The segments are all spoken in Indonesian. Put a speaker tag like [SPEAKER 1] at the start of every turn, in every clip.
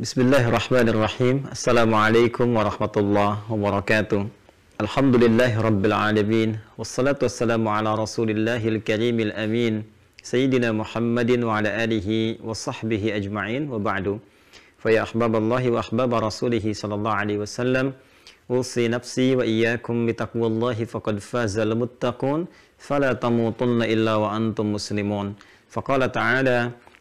[SPEAKER 1] بسم الله الرحمن الرحيم السلام عليكم ورحمة الله وبركاته الحمد لله رب العالمين والصلاة والسلام على رسول الله الكريم الأمين سيدنا محمد وعلى آله وصحبه أجمعين وبعد فيا أحباب الله وأحباب رسوله صلى الله عليه وسلم أوصي نفسي وإياكم بتقوى الله فقد فاز المتقون فلا تموتن إلا وأنتم مسلمون فقال تعالى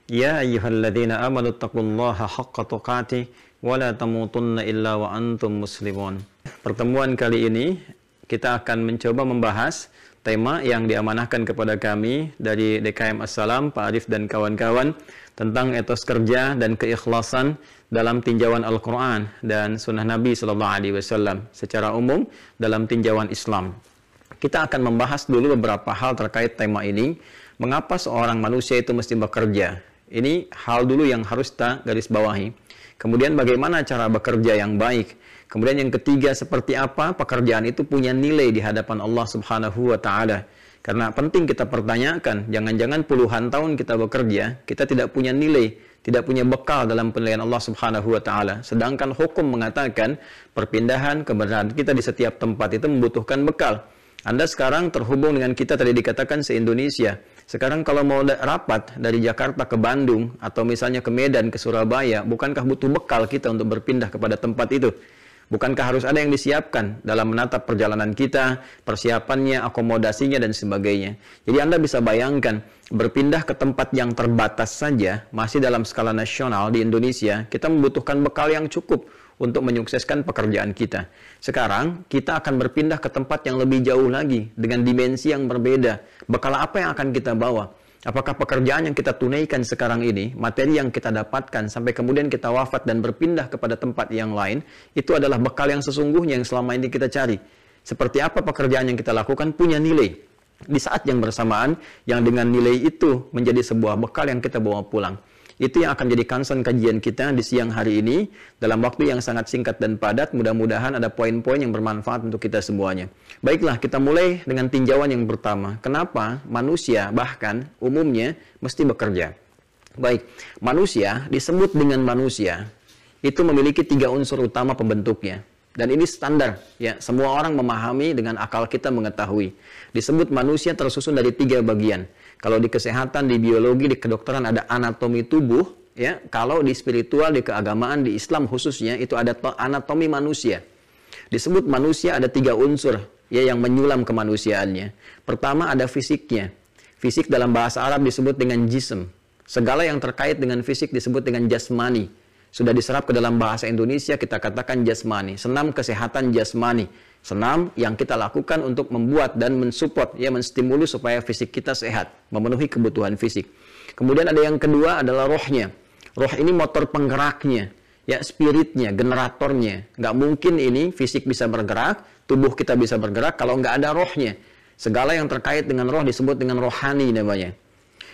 [SPEAKER 1] Ya ayyuhalladzina amanu taqullaha haqqa tuqatih wa la tamutunna illa wa antum muslimun. Pertemuan kali ini kita akan mencoba membahas tema yang diamanahkan kepada kami dari DKM Assalam, Pak Arif dan kawan-kawan tentang etos kerja dan keikhlasan dalam tinjauan Al-Quran dan Sunnah Nabi Sallallahu Alaihi Wasallam secara umum dalam tinjauan Islam. Kita akan membahas dulu beberapa hal terkait tema ini. Mengapa seorang manusia itu mesti bekerja? Ini hal dulu yang harus kita garis bawahi. Kemudian bagaimana cara bekerja yang baik? Kemudian yang ketiga seperti apa pekerjaan itu punya nilai di hadapan Allah Subhanahu wa taala. Karena penting kita pertanyakan, jangan-jangan puluhan tahun kita bekerja, kita tidak punya nilai, tidak punya bekal dalam penilaian Allah Subhanahu wa taala. Sedangkan hukum mengatakan perpindahan keberadaan kita di setiap tempat itu membutuhkan bekal. Anda sekarang terhubung dengan kita tadi dikatakan se-Indonesia. Sekarang kalau mau rapat dari Jakarta ke Bandung atau misalnya ke Medan ke Surabaya, bukankah butuh bekal kita untuk berpindah kepada tempat itu? Bukankah harus ada yang disiapkan dalam menatap perjalanan kita, persiapannya, akomodasinya, dan sebagainya. Jadi Anda bisa bayangkan, berpindah ke tempat yang terbatas saja, masih dalam skala nasional di Indonesia, kita membutuhkan bekal yang cukup untuk menyukseskan pekerjaan kita. Sekarang, kita akan berpindah ke tempat yang lebih jauh lagi, dengan dimensi yang berbeda. Bekal apa yang akan kita bawa? Apakah pekerjaan yang kita tunaikan sekarang ini, materi yang kita dapatkan sampai kemudian kita wafat dan berpindah kepada tempat yang lain, itu adalah bekal yang sesungguhnya yang selama ini kita cari. Seperti apa pekerjaan yang kita lakukan punya nilai. Di saat yang bersamaan, yang dengan nilai itu menjadi sebuah bekal yang kita bawa pulang. Itu yang akan jadi concern kajian kita di siang hari ini dalam waktu yang sangat singkat dan padat. Mudah-mudahan ada poin-poin yang bermanfaat untuk kita semuanya. Baiklah, kita mulai dengan tinjauan yang pertama. Kenapa manusia bahkan umumnya mesti bekerja? Baik, manusia disebut dengan manusia itu memiliki tiga unsur utama pembentuknya. Dan ini standar, ya. Semua orang memahami dengan akal kita mengetahui. Disebut manusia tersusun dari tiga bagian. Kalau di kesehatan, di biologi, di kedokteran ada anatomi tubuh, ya. Kalau di spiritual, di keagamaan, di Islam khususnya itu ada anatomi manusia. Disebut manusia ada tiga unsur ya yang menyulam kemanusiaannya. Pertama ada fisiknya. Fisik dalam bahasa Arab disebut dengan jism. Segala yang terkait dengan fisik disebut dengan jasmani. Sudah diserap ke dalam bahasa Indonesia kita katakan jasmani. Senam kesehatan jasmani senam yang kita lakukan untuk membuat dan mensupport ya menstimulus supaya fisik kita sehat, memenuhi kebutuhan fisik. Kemudian ada yang kedua adalah rohnya. Roh ini motor penggeraknya, ya spiritnya, generatornya. Nggak mungkin ini fisik bisa bergerak, tubuh kita bisa bergerak kalau nggak ada rohnya. Segala yang terkait dengan roh disebut dengan rohani namanya.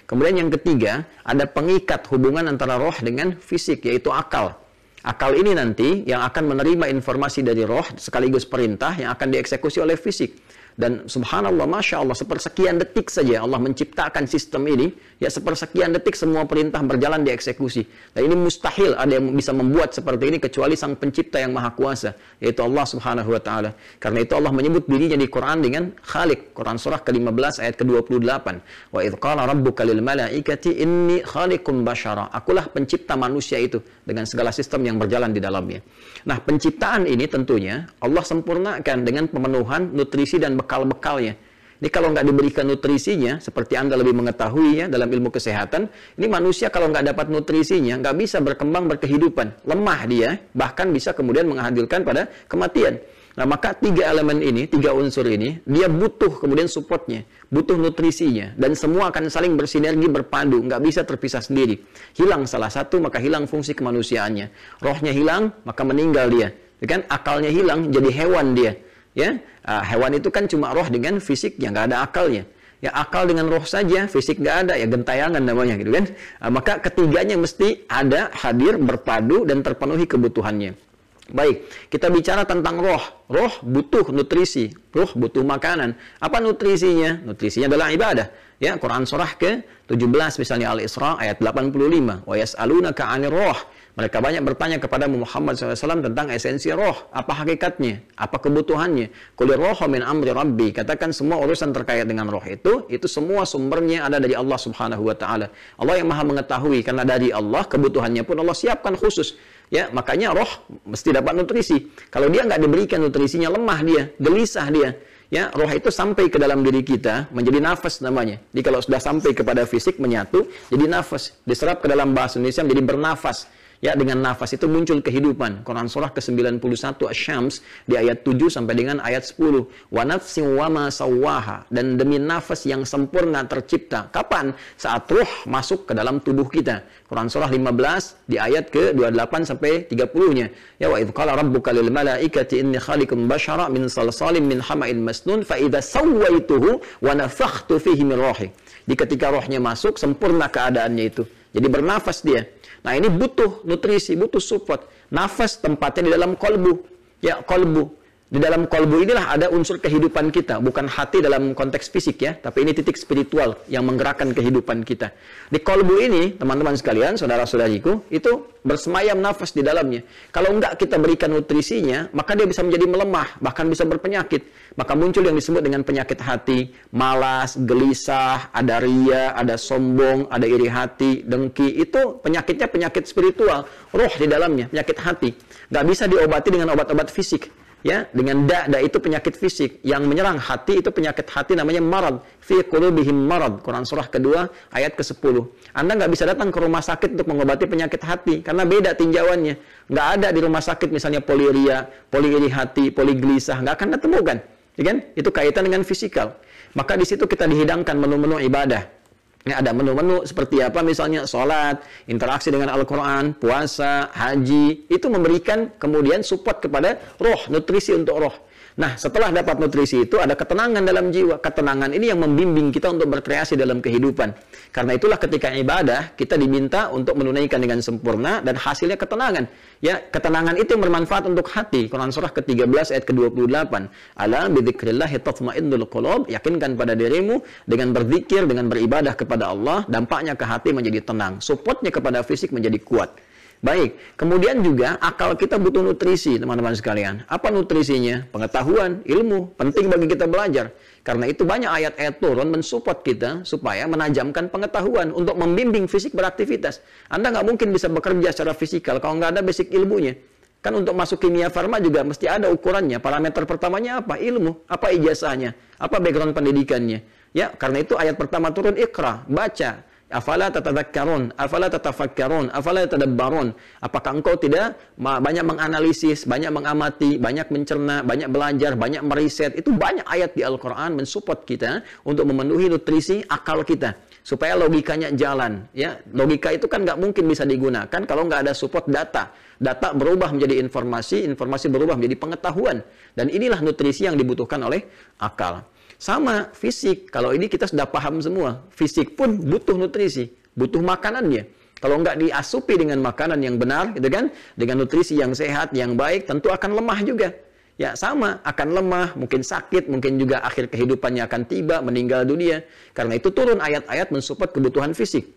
[SPEAKER 1] Kemudian yang ketiga, ada pengikat hubungan antara roh dengan fisik, yaitu akal. Akal ini nanti yang akan menerima informasi dari roh sekaligus perintah yang akan dieksekusi oleh fisik. Dan subhanallah, masya Allah, sepersekian detik saja Allah menciptakan sistem ini, ya sepersekian detik semua perintah berjalan dieksekusi. Dan ini mustahil ada yang bisa membuat seperti ini kecuali sang pencipta yang maha kuasa, yaitu Allah subhanahu wa ta'ala. Karena itu Allah menyebut dirinya di Quran dengan Khalik. Quran surah ke-15 ayat ke-28. Wa idh qala rabbuka lil malaikati inni khaliqun bashara. Akulah pencipta manusia itu dengan segala sistem yang berjalan di dalamnya. Nah, penciptaan ini tentunya Allah sempurnakan dengan pemenuhan nutrisi dan bekal-bekalnya. Ini kalau nggak diberikan nutrisinya, seperti Anda lebih mengetahui ya dalam ilmu kesehatan, ini manusia kalau nggak dapat nutrisinya, nggak bisa berkembang berkehidupan. Lemah dia, bahkan bisa kemudian menghadirkan pada kematian. Nah, maka tiga elemen ini, tiga unsur ini, dia butuh kemudian supportnya, butuh nutrisinya, dan semua akan saling bersinergi, berpadu, nggak bisa terpisah sendiri. Hilang salah satu, maka hilang fungsi kemanusiaannya. Rohnya hilang, maka meninggal dia. Kan? Akalnya hilang, jadi hewan dia ya uh, hewan itu kan cuma roh dengan fisik yang nggak ada akalnya. Ya akal dengan roh saja fisik nggak ada. Ya gentayangan namanya gitu kan? Uh, maka ketiganya mesti ada hadir berpadu dan terpenuhi kebutuhannya baik kita bicara tentang roh roh butuh nutrisi roh butuh makanan apa nutrisinya nutrisinya adalah ibadah ya Quran surah ke 17 misalnya Al-Isra ayat 85 wa yas'alunaka 'anir roh Mereka banyak bertanya kepada Muhammad SAW tentang esensi roh. Apa hakikatnya? Apa kebutuhannya? Kulir roh min amri rabbi. Katakan semua urusan terkait dengan roh itu, itu semua sumbernya ada dari Allah Subhanahu Wa Taala. Allah yang maha mengetahui. Karena dari Allah, kebutuhannya pun Allah siapkan khusus. Ya, makanya roh mesti dapat nutrisi. Kalau dia nggak diberikan nutrisinya, lemah dia, gelisah dia. Ya, roh itu sampai ke dalam diri kita menjadi nafas namanya. Jadi kalau sudah sampai kepada fisik menyatu, jadi nafas. Diserap ke dalam bahasa Indonesia menjadi bernafas. Ya, dengan nafas itu muncul kehidupan. Quran surah ke-91 Asy-Syams di ayat 7 sampai dengan ayat 10. Wa nafsin wa ma sawwaha dan demi nafas yang sempurna tercipta. Kapan? Saat ruh masuk ke dalam tubuh kita. Quran surah 15 di ayat ke-28 sampai 30-nya. Ya wa idz qala rabbuka lil malaikati inni khaliqum bashara min salsalin min hama'in masnun fa idza sawaituhu wa nafakhtu fihi min ruhi. Di ketika rohnya masuk sempurna keadaannya itu. Jadi bernafas dia. Nah ini butuh nutrisi, butuh support. Nafas tempatnya di dalam kolbu. Ya, kolbu. Di dalam kolbu inilah ada unsur kehidupan kita, bukan hati dalam konteks fisik ya, tapi ini titik spiritual yang menggerakkan kehidupan kita. Di kolbu ini, teman-teman sekalian, saudara-saudariku, itu bersemayam nafas di dalamnya. Kalau enggak kita berikan nutrisinya, maka dia bisa menjadi melemah, bahkan bisa berpenyakit. Maka muncul yang disebut dengan penyakit hati, malas, gelisah, ada ria, ada sombong, ada iri hati, dengki. Itu penyakitnya penyakit spiritual, roh di dalamnya, penyakit hati. Nggak bisa diobati dengan obat-obat fisik ya dengan da da itu penyakit fisik. Yang menyerang hati itu penyakit hati namanya marad. Fi qulubihim marad. Quran surah kedua ayat ke-10 Anda nggak bisa datang ke rumah sakit untuk mengobati penyakit hati karena beda tinjauannya. Nggak ada di rumah sakit misalnya poliria poliiri hati poligelisah nggak akan ditemukan. Ya kan? Itu kaitan dengan fisikal. Maka di situ kita dihidangkan menu-menu ibadah Ya, ada menu-menu seperti apa misalnya sholat, interaksi dengan Al-Quran, puasa, haji. Itu memberikan kemudian support kepada roh, nutrisi untuk roh. Nah, setelah dapat nutrisi itu ada ketenangan dalam jiwa. Ketenangan ini yang membimbing kita untuk berkreasi dalam kehidupan. Karena itulah ketika ibadah kita diminta untuk menunaikan dengan sempurna dan hasilnya ketenangan. Ya, ketenangan itu bermanfaat untuk hati. Quran surah ke-13 ayat ke-28. Ala bidzikrillahi tatmainnul qulub. Yakinkan pada dirimu dengan berzikir, dengan beribadah kepada Allah, dampaknya ke hati menjadi tenang. Supportnya kepada fisik menjadi kuat. Baik, kemudian juga akal kita butuh nutrisi, teman-teman sekalian. Apa nutrisinya? Pengetahuan, ilmu, penting bagi kita belajar. Karena itu banyak ayat-ayat turun mensupport kita supaya menajamkan pengetahuan untuk membimbing fisik beraktivitas. Anda nggak mungkin bisa bekerja secara fisikal kalau nggak ada basic ilmunya. Kan untuk masuk kimia farma juga mesti ada ukurannya. Parameter pertamanya apa? Ilmu. Apa ijazahnya? Apa background pendidikannya? Ya, karena itu ayat pertama turun ikra, baca. Afala tatadhakkarun, afala tatafakkarun, afala tadabbarun. Apakah engkau tidak banyak menganalisis, banyak mengamati, banyak mencerna, banyak belajar, banyak meriset. Itu banyak ayat di Al-Qur'an mensupport kita untuk memenuhi nutrisi akal kita supaya logikanya jalan ya. Logika itu kan nggak mungkin bisa digunakan kalau nggak ada support data. Data berubah menjadi informasi informasi berubah menjadi pengetahuan. Dan inilah nutrisi yang dibutuhkan oleh akal sama fisik. Kalau ini kita sudah paham semua. Fisik pun butuh nutrisi, butuh makanannya. Kalau nggak diasupi dengan makanan yang benar, gitu kan, dengan nutrisi yang sehat, yang baik, tentu akan lemah juga. Ya sama, akan lemah, mungkin sakit, mungkin juga akhir kehidupannya akan tiba, meninggal dunia. Karena itu turun ayat-ayat mensupport kebutuhan fisik.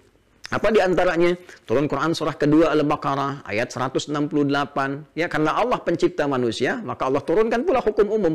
[SPEAKER 1] Apa di antaranya? Turun Quran surah kedua Al-Baqarah ayat 168. Ya, karena Allah pencipta manusia, maka Allah turunkan pula hukum umum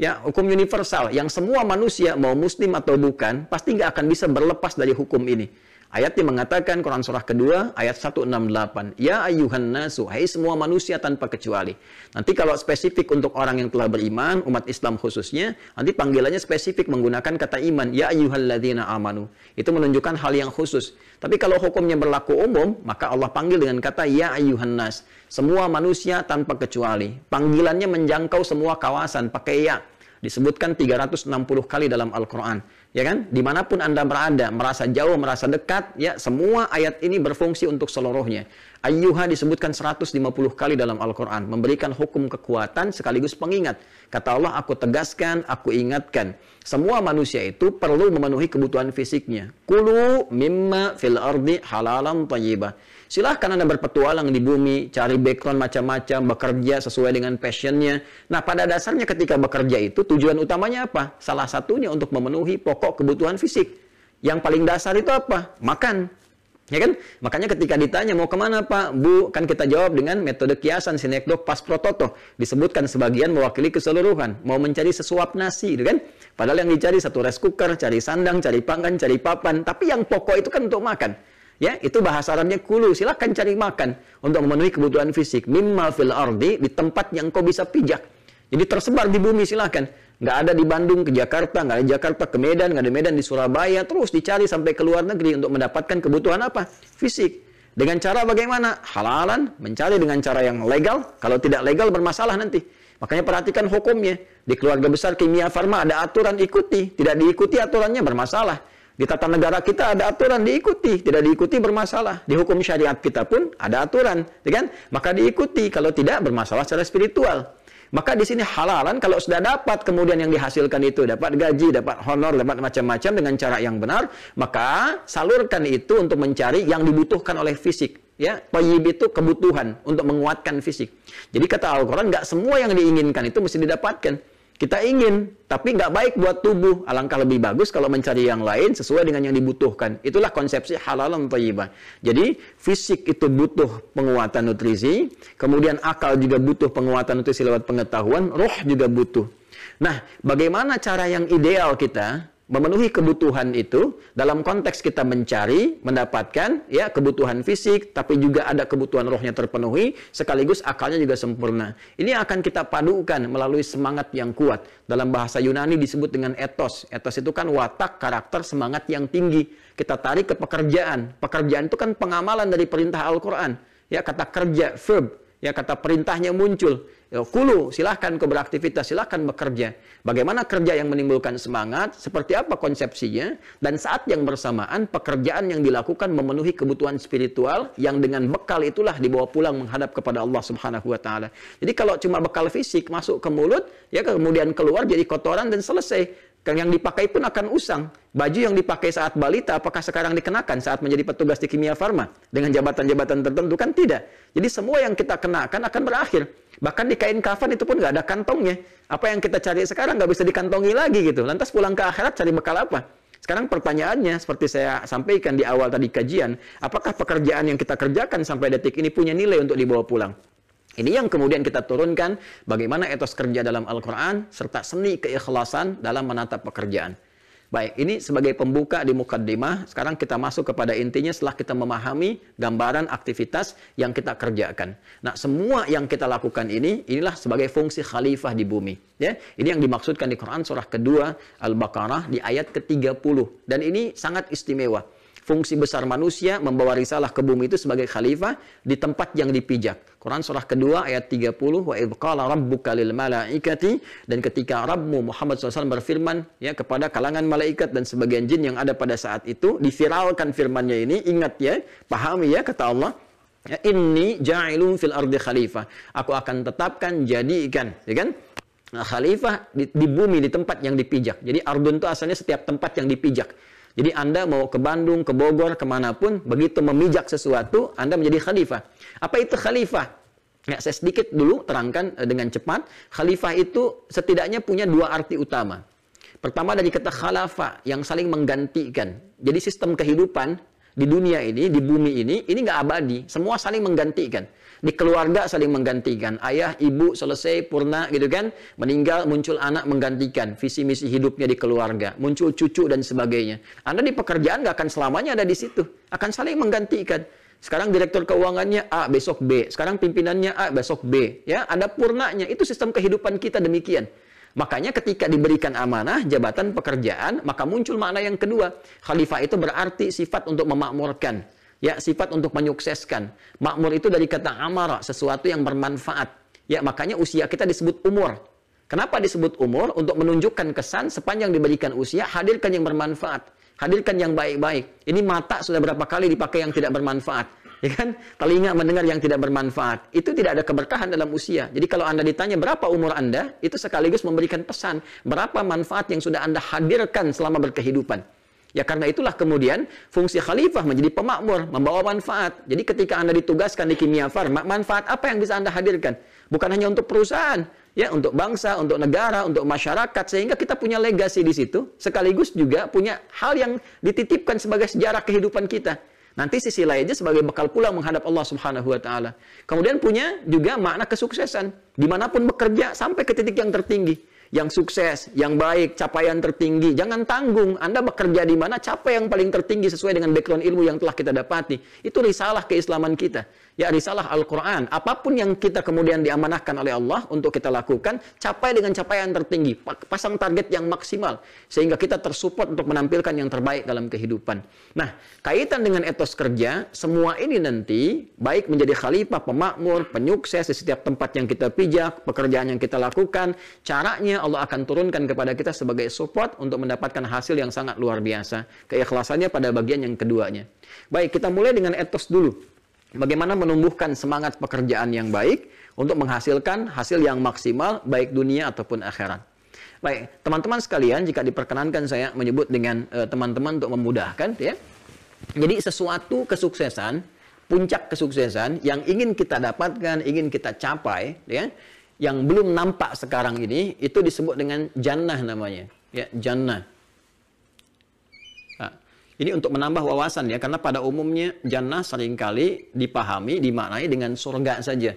[SPEAKER 1] ya hukum universal yang semua manusia mau muslim atau bukan pasti nggak akan bisa berlepas dari hukum ini. Ayatnya mengatakan Quran surah kedua ayat 168. Ya ayuhan nasu, hai semua manusia tanpa kecuali. Nanti kalau spesifik untuk orang yang telah beriman, umat Islam khususnya, nanti panggilannya spesifik menggunakan kata iman. Ya ayyuhalladzina amanu. Itu menunjukkan hal yang khusus. Tapi kalau hukumnya berlaku umum, maka Allah panggil dengan kata ya ayuhan nas. Semua manusia tanpa kecuali. Panggilannya menjangkau semua kawasan pakai ya. Disebutkan 360 kali dalam Al-Quran ya kan? Di mana pun Anda berada, merasa jauh, merasa dekat, ya semua ayat ini berfungsi untuk seluruhnya. Ayyuha disebutkan 150 kali dalam Al-Quran, memberikan hukum kekuatan sekaligus pengingat. Kata Allah, aku tegaskan, aku ingatkan. Semua manusia itu perlu memenuhi kebutuhan fisiknya. Kulu mimma fil ardi halalan tayyibah. Silahkan Anda berpetualang di bumi, cari background macam-macam, bekerja sesuai dengan passionnya. Nah, pada dasarnya ketika bekerja itu tujuan utamanya apa? Salah satunya untuk memenuhi pokok kebutuhan fisik. Yang paling dasar itu apa? Makan. Ya kan? Makanya ketika ditanya mau ke mana Pak, Bu, kan kita jawab dengan metode kiasan sinekdok pas prototo. Disebutkan sebagian mewakili keseluruhan. Mau mencari sesuap nasi, gitu kan? Padahal yang dicari satu rice cooker, cari sandang, cari pangan, cari papan. Tapi yang pokok itu kan untuk makan. Ya, itu bahasa Arabnya kulu. Silakan cari makan untuk memenuhi kebutuhan fisik. Mimma fil ardi, di tempat yang kau bisa pijak. Jadi tersebar di bumi silakan nggak ada di Bandung ke Jakarta, nggak ada di Jakarta ke Medan, nggak ada Medan di Surabaya, terus dicari sampai ke luar negeri untuk mendapatkan kebutuhan apa? Fisik. Dengan cara bagaimana? Halalan, mencari dengan cara yang legal. Kalau tidak legal bermasalah nanti. Makanya perhatikan hukumnya. Di keluarga besar kimia farma ada aturan ikuti. Tidak diikuti aturannya bermasalah. Di tata negara kita ada aturan diikuti, tidak diikuti bermasalah. Di hukum syariat kita pun ada aturan, ya kan? Maka diikuti, kalau tidak bermasalah secara spiritual. Maka di sini halalan kalau sudah dapat kemudian yang dihasilkan itu dapat gaji, dapat honor, dapat macam-macam dengan cara yang benar, maka salurkan itu untuk mencari yang dibutuhkan oleh fisik. Ya, tayyib itu kebutuhan untuk menguatkan fisik. Jadi kata Al-Quran, nggak semua yang diinginkan itu mesti didapatkan. Kita ingin, tapi nggak baik buat tubuh. Alangkah lebih bagus kalau mencari yang lain sesuai dengan yang dibutuhkan. Itulah konsepsi halal dan thayyibah. Jadi, fisik itu butuh penguatan nutrisi, kemudian akal juga butuh penguatan nutrisi lewat pengetahuan, roh juga butuh. Nah, bagaimana cara yang ideal kita memenuhi kebutuhan itu dalam konteks kita mencari, mendapatkan ya kebutuhan fisik, tapi juga ada kebutuhan rohnya terpenuhi, sekaligus akalnya juga sempurna. Ini akan kita padukan melalui semangat yang kuat. Dalam bahasa Yunani disebut dengan etos. Etos itu kan watak, karakter, semangat yang tinggi. Kita tarik ke pekerjaan. Pekerjaan itu kan pengamalan dari perintah Al-Quran. Ya, kata kerja, verb. Ya, kata perintahnya muncul Ya, kulu, silahkan kau beraktivitas, silahkan bekerja. Bagaimana kerja yang menimbulkan semangat, seperti apa konsepsinya, dan saat yang bersamaan pekerjaan yang dilakukan memenuhi kebutuhan spiritual yang dengan bekal itulah dibawa pulang menghadap kepada Allah Subhanahu wa taala. Jadi kalau cuma bekal fisik masuk ke mulut, ya kemudian keluar jadi kotoran dan selesai. Yang dipakai pun akan usang. Baju yang dipakai saat balita, apakah sekarang dikenakan saat menjadi petugas di kimia farma? Dengan jabatan-jabatan tertentu kan tidak. Jadi semua yang kita kenakan akan berakhir. Bahkan di kain kafan itu pun nggak ada kantongnya. Apa yang kita cari sekarang nggak bisa dikantongi lagi gitu. Lantas pulang ke akhirat cari bekal apa? Sekarang pertanyaannya, seperti saya sampaikan di awal tadi kajian, apakah pekerjaan yang kita kerjakan sampai detik ini punya nilai untuk dibawa pulang? Ini yang kemudian kita turunkan bagaimana etos kerja dalam Al-Quran serta seni keikhlasan dalam menatap pekerjaan. Baik, ini sebagai pembuka di mukaddimah. Sekarang kita masuk kepada intinya setelah kita memahami gambaran aktivitas yang kita kerjakan. Nah, semua yang kita lakukan ini, inilah sebagai fungsi khalifah di bumi. Ya, ini yang dimaksudkan di Quran surah kedua Al-Baqarah di ayat ke-30. Dan ini sangat istimewa fungsi besar manusia membawa risalah ke bumi itu sebagai khalifah di tempat yang dipijak. Quran surah kedua ayat 30 wa qala rabbuka lil malaikati dan ketika Rabbmu Muhammad SAW berfirman ya kepada kalangan malaikat dan sebagian jin yang ada pada saat itu diviralkan firmannya ini ingat ya pahami ya kata Allah ya, inni ja'ilun fil ardi khalifah. Aku akan tetapkan jadikan ya kan? Khalifah di, di bumi di tempat yang dipijak. Jadi ardun itu asalnya setiap tempat yang dipijak jadi Anda mau ke Bandung, ke Bogor, ke mana pun, begitu memijak sesuatu, Anda menjadi khalifah. Apa itu khalifah? Ya, saya sedikit dulu terangkan eh, dengan cepat. Khalifah itu setidaknya punya dua arti utama. Pertama dari kata khalafa yang saling menggantikan. Jadi sistem kehidupan di dunia ini, di bumi ini, ini nggak abadi. Semua saling menggantikan. Di keluarga saling menggantikan. Ayah, ibu selesai purna gitu kan. Meninggal muncul anak menggantikan visi misi hidupnya di keluarga. Muncul cucu dan sebagainya. Anda di pekerjaan nggak akan selamanya ada di situ. Akan saling menggantikan. Sekarang direktur keuangannya A, besok B. Sekarang pimpinannya A, besok B. Ya, ada purnanya. Itu sistem kehidupan kita demikian. Makanya ketika diberikan amanah, jabatan pekerjaan, maka muncul makna yang kedua. Khalifah itu berarti sifat untuk memakmurkan Ya, sifat untuk menyukseskan. Makmur itu dari kata amara, sesuatu yang bermanfaat. Ya, makanya usia kita disebut umur. Kenapa disebut umur? Untuk menunjukkan kesan sepanjang diberikan usia, hadirkan yang bermanfaat. Hadirkan yang baik-baik. Ini mata sudah berapa kali dipakai yang tidak bermanfaat. Ya kan? Telinga mendengar yang tidak bermanfaat. Itu tidak ada keberkahan dalam usia. Jadi kalau Anda ditanya berapa umur Anda, itu sekaligus memberikan pesan. Berapa manfaat yang sudah Anda hadirkan selama berkehidupan. Ya karena itulah kemudian fungsi khalifah menjadi pemakmur, membawa manfaat. Jadi ketika Anda ditugaskan di kimia farma, manfaat apa yang bisa Anda hadirkan? Bukan hanya untuk perusahaan, ya untuk bangsa, untuk negara, untuk masyarakat sehingga kita punya legasi di situ, sekaligus juga punya hal yang dititipkan sebagai sejarah kehidupan kita. Nanti sisi lainnya sebagai bekal pula menghadap Allah Subhanahu wa taala. Kemudian punya juga makna kesuksesan. Di mana pun bekerja sampai ke titik yang tertinggi yang sukses, yang baik, capaian tertinggi. Jangan tanggung. Anda bekerja di mana, capai yang paling tertinggi sesuai dengan background ilmu yang telah kita dapati. Itu risalah keislaman kita. Ya, risalah Al-Quran. Apa pun yang kita kemudian diamanahkan oleh Allah untuk kita lakukan, capai dengan capaian tertinggi. Pasang target yang maksimal. Sehingga kita tersupport untuk menampilkan yang terbaik dalam kehidupan. Nah, kaitan dengan etos kerja, semua ini nanti, baik menjadi khalifah, pemakmur, penyukses di setiap tempat yang kita pijak, pekerjaan yang kita lakukan, caranya Allah akan turunkan kepada kita sebagai support untuk mendapatkan hasil yang sangat luar biasa. Keikhlasannya pada bagian yang keduanya. Baik, kita mulai dengan etos dulu. Bagaimana menumbuhkan semangat pekerjaan yang baik untuk menghasilkan hasil yang maksimal baik dunia ataupun akhirat. Baik, teman-teman sekalian, jika diperkenankan saya menyebut dengan eh, teman-teman uh, untuk memudahkan, ya. Jadi sesuatu kesuksesan, puncak kesuksesan yang ingin kita dapatkan, ingin kita capai, ya, yang belum nampak sekarang ini itu disebut dengan jannah namanya ya jannah nah, ini untuk menambah wawasan ya karena pada umumnya jannah sering kali dipahami dimaknai dengan surga saja.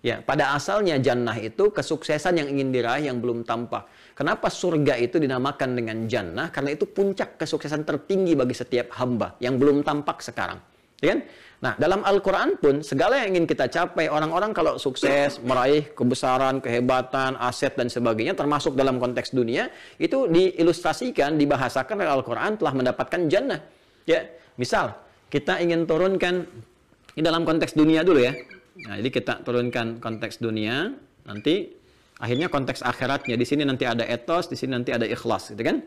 [SPEAKER 1] Ya pada asalnya jannah itu kesuksesan yang ingin diraih yang belum tampak. Kenapa surga itu dinamakan dengan jannah? Karena itu puncak kesuksesan tertinggi bagi setiap hamba yang belum tampak sekarang. Ya kan Nah, dalam Al-Quran pun, segala yang ingin kita capai, orang-orang kalau sukses, meraih kebesaran, kehebatan, aset, dan sebagainya, termasuk dalam konteks dunia, itu diilustrasikan, dibahasakan oleh Al-Quran telah mendapatkan jannah. Ya, misal, kita ingin turunkan, ini dalam konteks dunia dulu ya. Nah, jadi kita turunkan konteks dunia, nanti akhirnya konteks akhiratnya. Di sini nanti ada etos, di sini nanti ada ikhlas, gitu kan?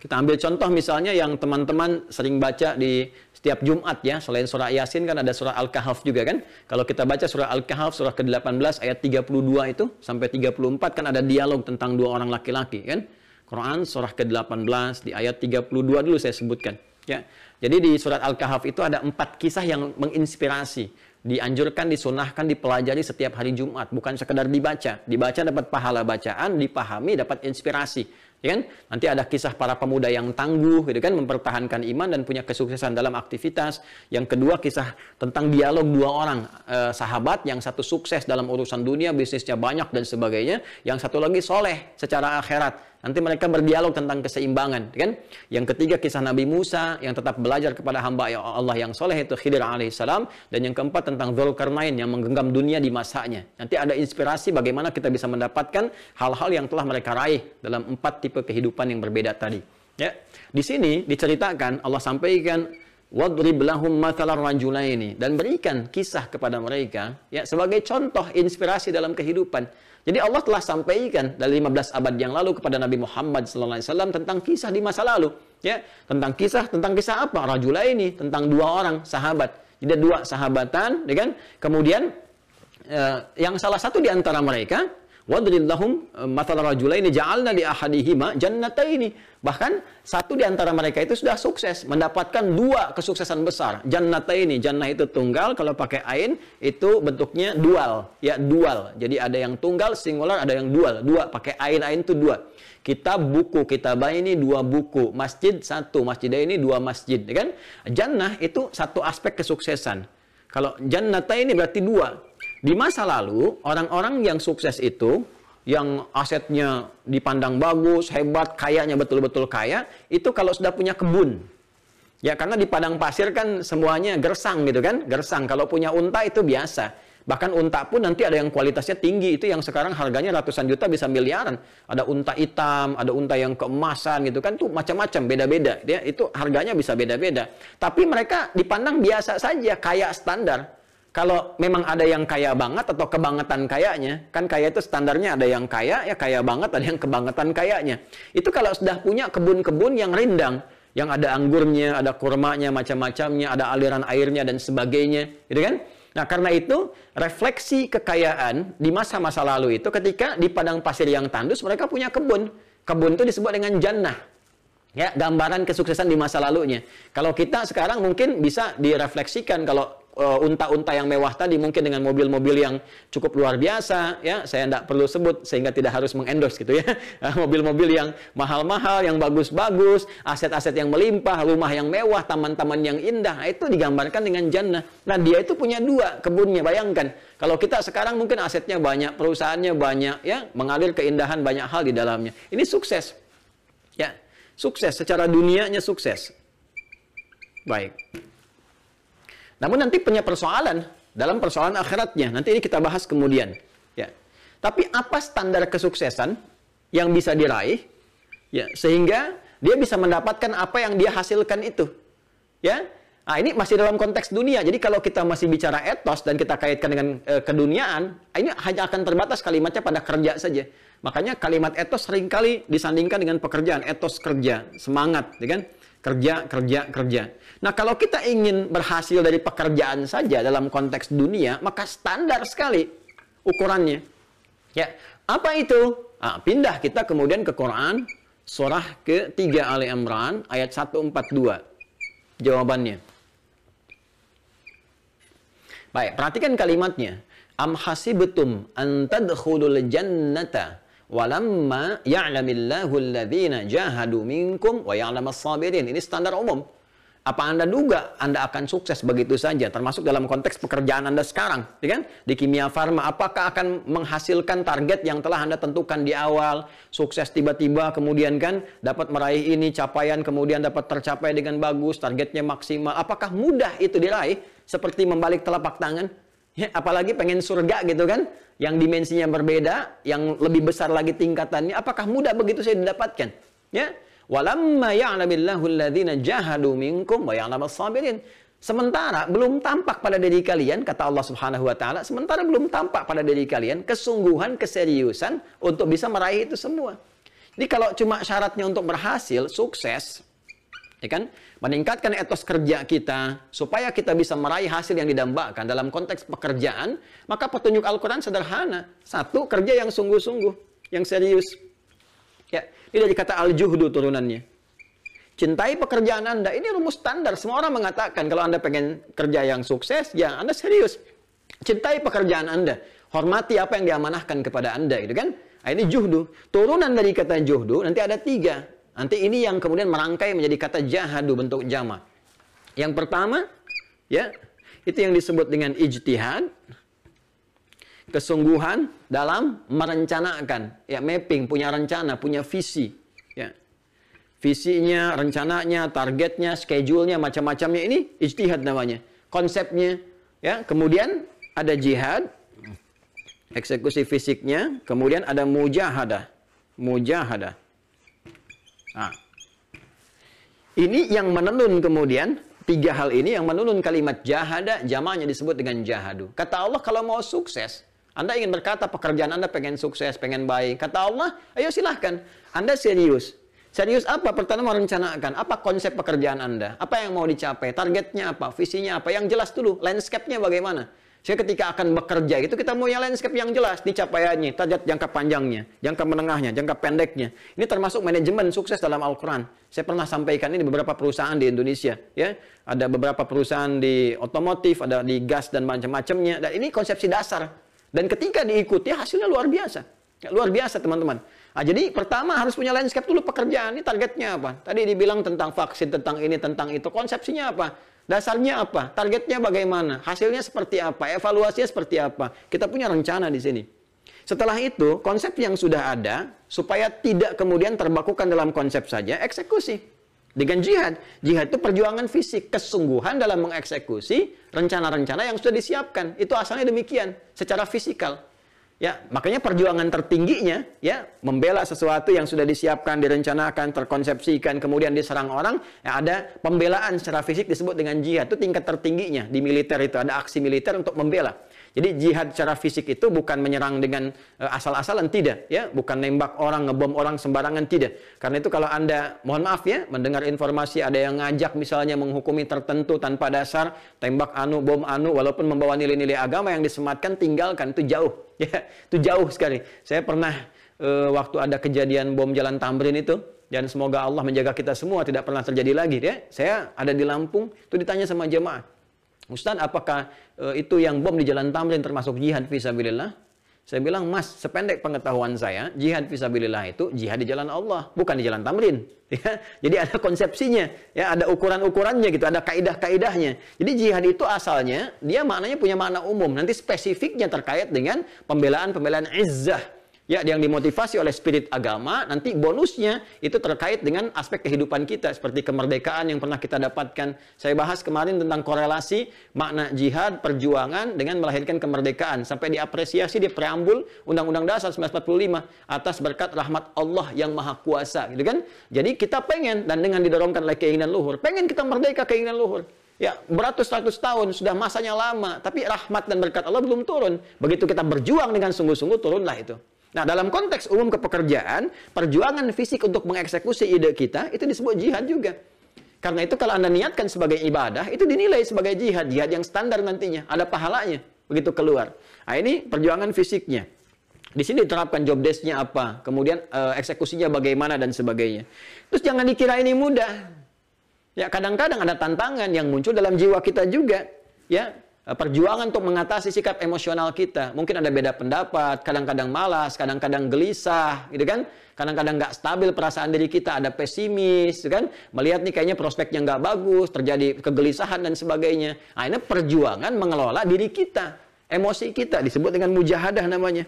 [SPEAKER 1] Kita ambil contoh misalnya yang teman-teman sering baca di setiap Jumat ya, selain surah Yasin kan ada surah Al-Kahf juga kan. Kalau kita baca surah Al-Kahf surah ke-18 ayat 32 itu sampai 34 kan ada dialog tentang dua orang laki-laki kan. Quran surah ke-18 di ayat 32 dulu saya sebutkan ya. Jadi di surat Al-Kahf itu ada empat kisah yang menginspirasi dianjurkan, disunahkan, dipelajari setiap hari Jumat. Bukan sekedar dibaca. Dibaca dapat pahala bacaan, dipahami dapat inspirasi. Ya kan? Nanti ada kisah para pemuda yang tangguh, gitu kan, mempertahankan iman dan punya kesuksesan dalam aktivitas. Yang kedua kisah tentang dialog dua orang eh, sahabat, yang satu sukses dalam urusan dunia, bisnisnya banyak dan sebagainya. Yang satu lagi soleh secara akhirat. Nanti mereka berdialog tentang keseimbangan, kan? Yang ketiga kisah Nabi Musa yang tetap belajar kepada hamba Allah yang soleh itu Khidir alaihissalam dan yang keempat tentang Dzulkarnain yang menggenggam dunia di masanya. Nanti ada inspirasi bagaimana kita bisa mendapatkan hal-hal yang telah mereka raih dalam empat tipe kehidupan yang berbeda tadi. Ya, di sini diceritakan Allah sampaikan wadrib lahum mathalar rajulaini dan berikan kisah kepada mereka ya sebagai contoh inspirasi dalam kehidupan jadi Allah telah sampaikan dari 15 abad yang lalu kepada Nabi Muhammad SAW tentang kisah di masa lalu. Ya, tentang kisah, tentang kisah apa? Rajula ini, tentang dua orang sahabat. Jadi dua sahabatan, ya kan? Kemudian eh, yang salah satu di antara mereka Wadrib lahum eh, matal rajulaini ja'alna li ahadihima jannataini. Bahkan satu di antara mereka itu sudah sukses mendapatkan dua kesuksesan besar. Jannataini, jannah itu tunggal, kalau pakai ain itu bentuknya dual, ya dual. Jadi ada yang tunggal singular, ada yang dual. Dua pakai ain, ain itu dua. Kitab buku, kitab ini dua buku, masjid satu, masjid ini dua masjid, ya kan? Jannah itu satu aspek kesuksesan. Kalau jannata ini berarti dua. Di masa lalu, orang-orang yang sukses itu, yang asetnya dipandang bagus, hebat, kayanya betul-betul kaya, itu kalau sudah punya kebun. Ya, karena di padang pasir kan semuanya gersang gitu kan, gersang. Kalau punya unta itu biasa. Bahkan unta pun nanti ada yang kualitasnya tinggi, itu yang sekarang harganya ratusan juta bisa miliaran. Ada unta hitam, ada unta yang keemasan gitu kan, tuh macam-macam, beda-beda. Ya, itu harganya bisa beda-beda. Tapi mereka dipandang biasa saja, kaya standar. Kalau memang ada yang kaya banget atau kebangetan kayanya, kan kaya itu standarnya ada yang kaya, ya kaya banget, ada yang kebangetan kayanya. Itu kalau sudah punya kebun-kebun yang rindang, yang ada anggurnya, ada kurmanya, macam-macamnya, ada aliran airnya dan sebagainya, gitu kan? Nah, karena itu refleksi kekayaan di masa-masa lalu itu ketika di padang pasir yang tandus mereka punya kebun. Kebun itu disebut dengan jannah. Ya, gambaran kesuksesan di masa lalunya. Kalau kita sekarang mungkin bisa direfleksikan kalau unta-unta yang mewah tadi mungkin dengan mobil-mobil yang cukup luar biasa ya saya tidak perlu sebut sehingga tidak harus mengendorse gitu ya. Mobil-mobil yang mahal-mahal yang bagus-bagus aset-aset yang melimpah rumah yang mewah taman-taman yang indah itu digambarkan dengan jannah. Nah dia itu punya dua kebunnya bayangkan. Kalau kita sekarang mungkin asetnya banyak perusahaannya banyak ya mengalir keindahan banyak hal di dalamnya. Ini sukses. Ya sukses. Secara dunianya sukses. Baik namun nanti punya persoalan dalam persoalan akhiratnya. Nanti ini kita bahas kemudian. Ya. Tapi apa standar kesuksesan yang bisa diraih? Ya, sehingga dia bisa mendapatkan apa yang dia hasilkan itu. Ya. Nah, ini masih dalam konteks dunia. Jadi kalau kita masih bicara etos dan kita kaitkan dengan e, keduniaan, ini hanya akan terbatas kalimatnya pada kerja saja. Makanya kalimat etos sering kali disandingkan dengan pekerjaan, etos kerja, semangat, ya kan? Kerja, kerja, kerja. Nah, kalau kita ingin berhasil dari pekerjaan saja dalam konteks dunia, maka standar sekali ukurannya. Ya, apa itu? Nah, pindah kita kemudian ke Quran, surah ke-3 Ali Imran, ayat 142. Jawabannya. Baik, perhatikan kalimatnya. Am hasibtum an tadkhulul jannata walamma ya'lamillahu alladhina jahadu minkum wa ya'lamas sabirin. Ini standar umum. Apa Anda duga Anda akan sukses begitu saja, termasuk dalam konteks pekerjaan Anda sekarang, ya kan? Di kimia farma, apakah akan menghasilkan target yang telah Anda tentukan di awal, sukses tiba-tiba, kemudian kan dapat meraih ini capaian, kemudian dapat tercapai dengan bagus, targetnya maksimal. Apakah mudah itu diraih? Seperti membalik telapak tangan? Ya, apalagi pengen surga gitu kan, yang dimensinya berbeda, yang lebih besar lagi tingkatannya, apakah mudah begitu saya didapatkan? Ya, Walamma ya'lamillahu alladhina jahadu minkum wa ya'lamas sabirin. Sementara belum tampak pada diri kalian, kata Allah Subhanahu wa taala, sementara belum tampak pada diri kalian kesungguhan, keseriusan untuk bisa meraih itu semua. Jadi kalau cuma syaratnya untuk berhasil, sukses, ya kan? Meningkatkan etos kerja kita supaya kita bisa meraih hasil yang didambakan dalam konteks pekerjaan, maka petunjuk Al-Qur'an sederhana. Satu, kerja yang sungguh-sungguh, yang serius. Ya, ini dari kata al-juhdu turunannya. Cintai pekerjaan Anda. Ini rumus standar. Semua orang mengatakan kalau Anda pengen kerja yang sukses, ya Anda serius. Cintai pekerjaan Anda. Hormati apa yang diamanahkan kepada Anda. Gitu kan? Nah, ini juhdu. Turunan dari kata juhdu nanti ada tiga. Nanti ini yang kemudian merangkai menjadi kata jahadu bentuk jama. Yang pertama, ya, itu yang disebut dengan ijtihad kesungguhan dalam merencanakan, ya mapping, punya rencana, punya visi, ya. Visinya, rencananya, targetnya, schedule-nya, macam-macamnya ini ijtihad namanya. Konsepnya, ya. Kemudian ada jihad, eksekusi fisiknya, kemudian ada mujahadah. Mujahadah. Nah. Ini yang menenun kemudian tiga hal ini yang menenun kalimat jahada jamanya disebut dengan jahadu. Kata Allah kalau mau sukses anda ingin berkata pekerjaan Anda pengen sukses, pengen baik. Kata Allah, ayo silahkan. Anda serius. Serius apa? Pertama merencanakan. Apa konsep pekerjaan Anda? Apa yang mau dicapai? Targetnya apa? Visinya apa? Yang jelas dulu. Landscape-nya bagaimana? Saya ketika akan bekerja itu kita punya landscape yang jelas dicapaiannya, target jangka panjangnya, jangka menengahnya, jangka pendeknya. Ini termasuk manajemen sukses dalam Al-Quran. Saya pernah sampaikan ini beberapa perusahaan di Indonesia. ya Ada beberapa perusahaan di otomotif, ada di gas dan macam-macamnya. Dan ini konsepsi dasar dan ketika diikuti hasilnya luar biasa. Ya, luar biasa teman-teman. Nah, jadi pertama harus punya landscape dulu pekerjaan. Ini targetnya apa? Tadi dibilang tentang vaksin, tentang ini, tentang itu. Konsepsinya apa? Dasarnya apa? Targetnya bagaimana? Hasilnya seperti apa? Evaluasinya seperti apa? Kita punya rencana di sini. Setelah itu, konsep yang sudah ada, supaya tidak kemudian terbakukan dalam konsep saja, eksekusi. Dengan jihad. Jihad itu perjuangan fisik, kesungguhan dalam mengeksekusi rencana-rencana yang sudah disiapkan. Itu asalnya demikian, secara fisikal. Ya, makanya perjuangan tertingginya ya membela sesuatu yang sudah disiapkan, direncanakan, terkonsepsikan, kemudian diserang orang, ya ada pembelaan secara fisik disebut dengan jihad. Itu tingkat tertingginya di militer itu ada aksi militer untuk membela. Jadi jihad secara fisik itu bukan menyerang dengan uh, asal-asalan tidak, ya, bukan nembak orang, ngebom orang sembarangan tidak. Karena itu kalau Anda mohon maaf ya, mendengar informasi ada yang ngajak misalnya menghukumi tertentu tanpa dasar, tembak anu, bom anu walaupun membawa nilai-nilai agama yang disematkan tinggalkan itu jauh, ya. Itu jauh sekali. Saya pernah uh, waktu ada kejadian bom jalan Tamrin itu dan semoga Allah menjaga kita semua tidak pernah terjadi lagi ya. Saya ada di Lampung, itu ditanya sama jemaah Ustaz, apakah uh, itu yang bom di jalan Tamrin termasuk jihad fisabilillah? Saya bilang, Mas, sependek pengetahuan saya, jihad fisabilillah itu jihad di jalan Allah, bukan di jalan Tamrin. Ya, jadi ada konsepsinya, ya ada ukuran-ukurannya gitu, ada kaidah-kaidahnya. Jadi jihad itu asalnya dia maknanya punya makna umum. Nanti spesifiknya terkait dengan pembelaan-pembelaan izzah ya yang dimotivasi oleh spirit agama, nanti bonusnya itu terkait dengan aspek kehidupan kita seperti kemerdekaan yang pernah kita dapatkan. Saya bahas kemarin tentang korelasi makna jihad, perjuangan dengan melahirkan kemerdekaan sampai diapresiasi di preambul Undang-Undang Dasar 1945 atas berkat rahmat Allah yang Maha Kuasa, gitu kan? Jadi kita pengen dan dengan didorongkan oleh keinginan luhur, pengen kita merdeka keinginan luhur. Ya, beratus-ratus tahun sudah masanya lama, tapi rahmat dan berkat Allah belum turun. Begitu kita berjuang dengan sungguh-sungguh turunlah itu. Nah, dalam konteks umum kepekerjaan, perjuangan fisik untuk mengeksekusi ide kita itu disebut jihad juga. Karena itu kalau Anda niatkan sebagai ibadah, itu dinilai sebagai jihad, jihad yang standar nantinya, ada pahalanya begitu keluar. Nah, ini perjuangan fisiknya. Di sini diterapkan job desk-nya apa, kemudian uh, eksekusinya bagaimana dan sebagainya. Terus jangan dikira ini mudah. Ya, kadang-kadang ada tantangan yang muncul dalam jiwa kita juga, ya. Eh, perjuangan untuk mengatasi sikap emosional kita. Mungkin ada beda pendapat, kadang-kadang malas, kadang-kadang gelisah, gitu kan? Kadang-kadang nggak stabil perasaan diri kita, ada pesimis, gitu kan? Melihat nih kayaknya prospeknya nggak bagus, terjadi kegelisahan dan sebagainya. Nah, ini perjuangan mengelola diri kita, emosi kita, disebut dengan mujahadah namanya.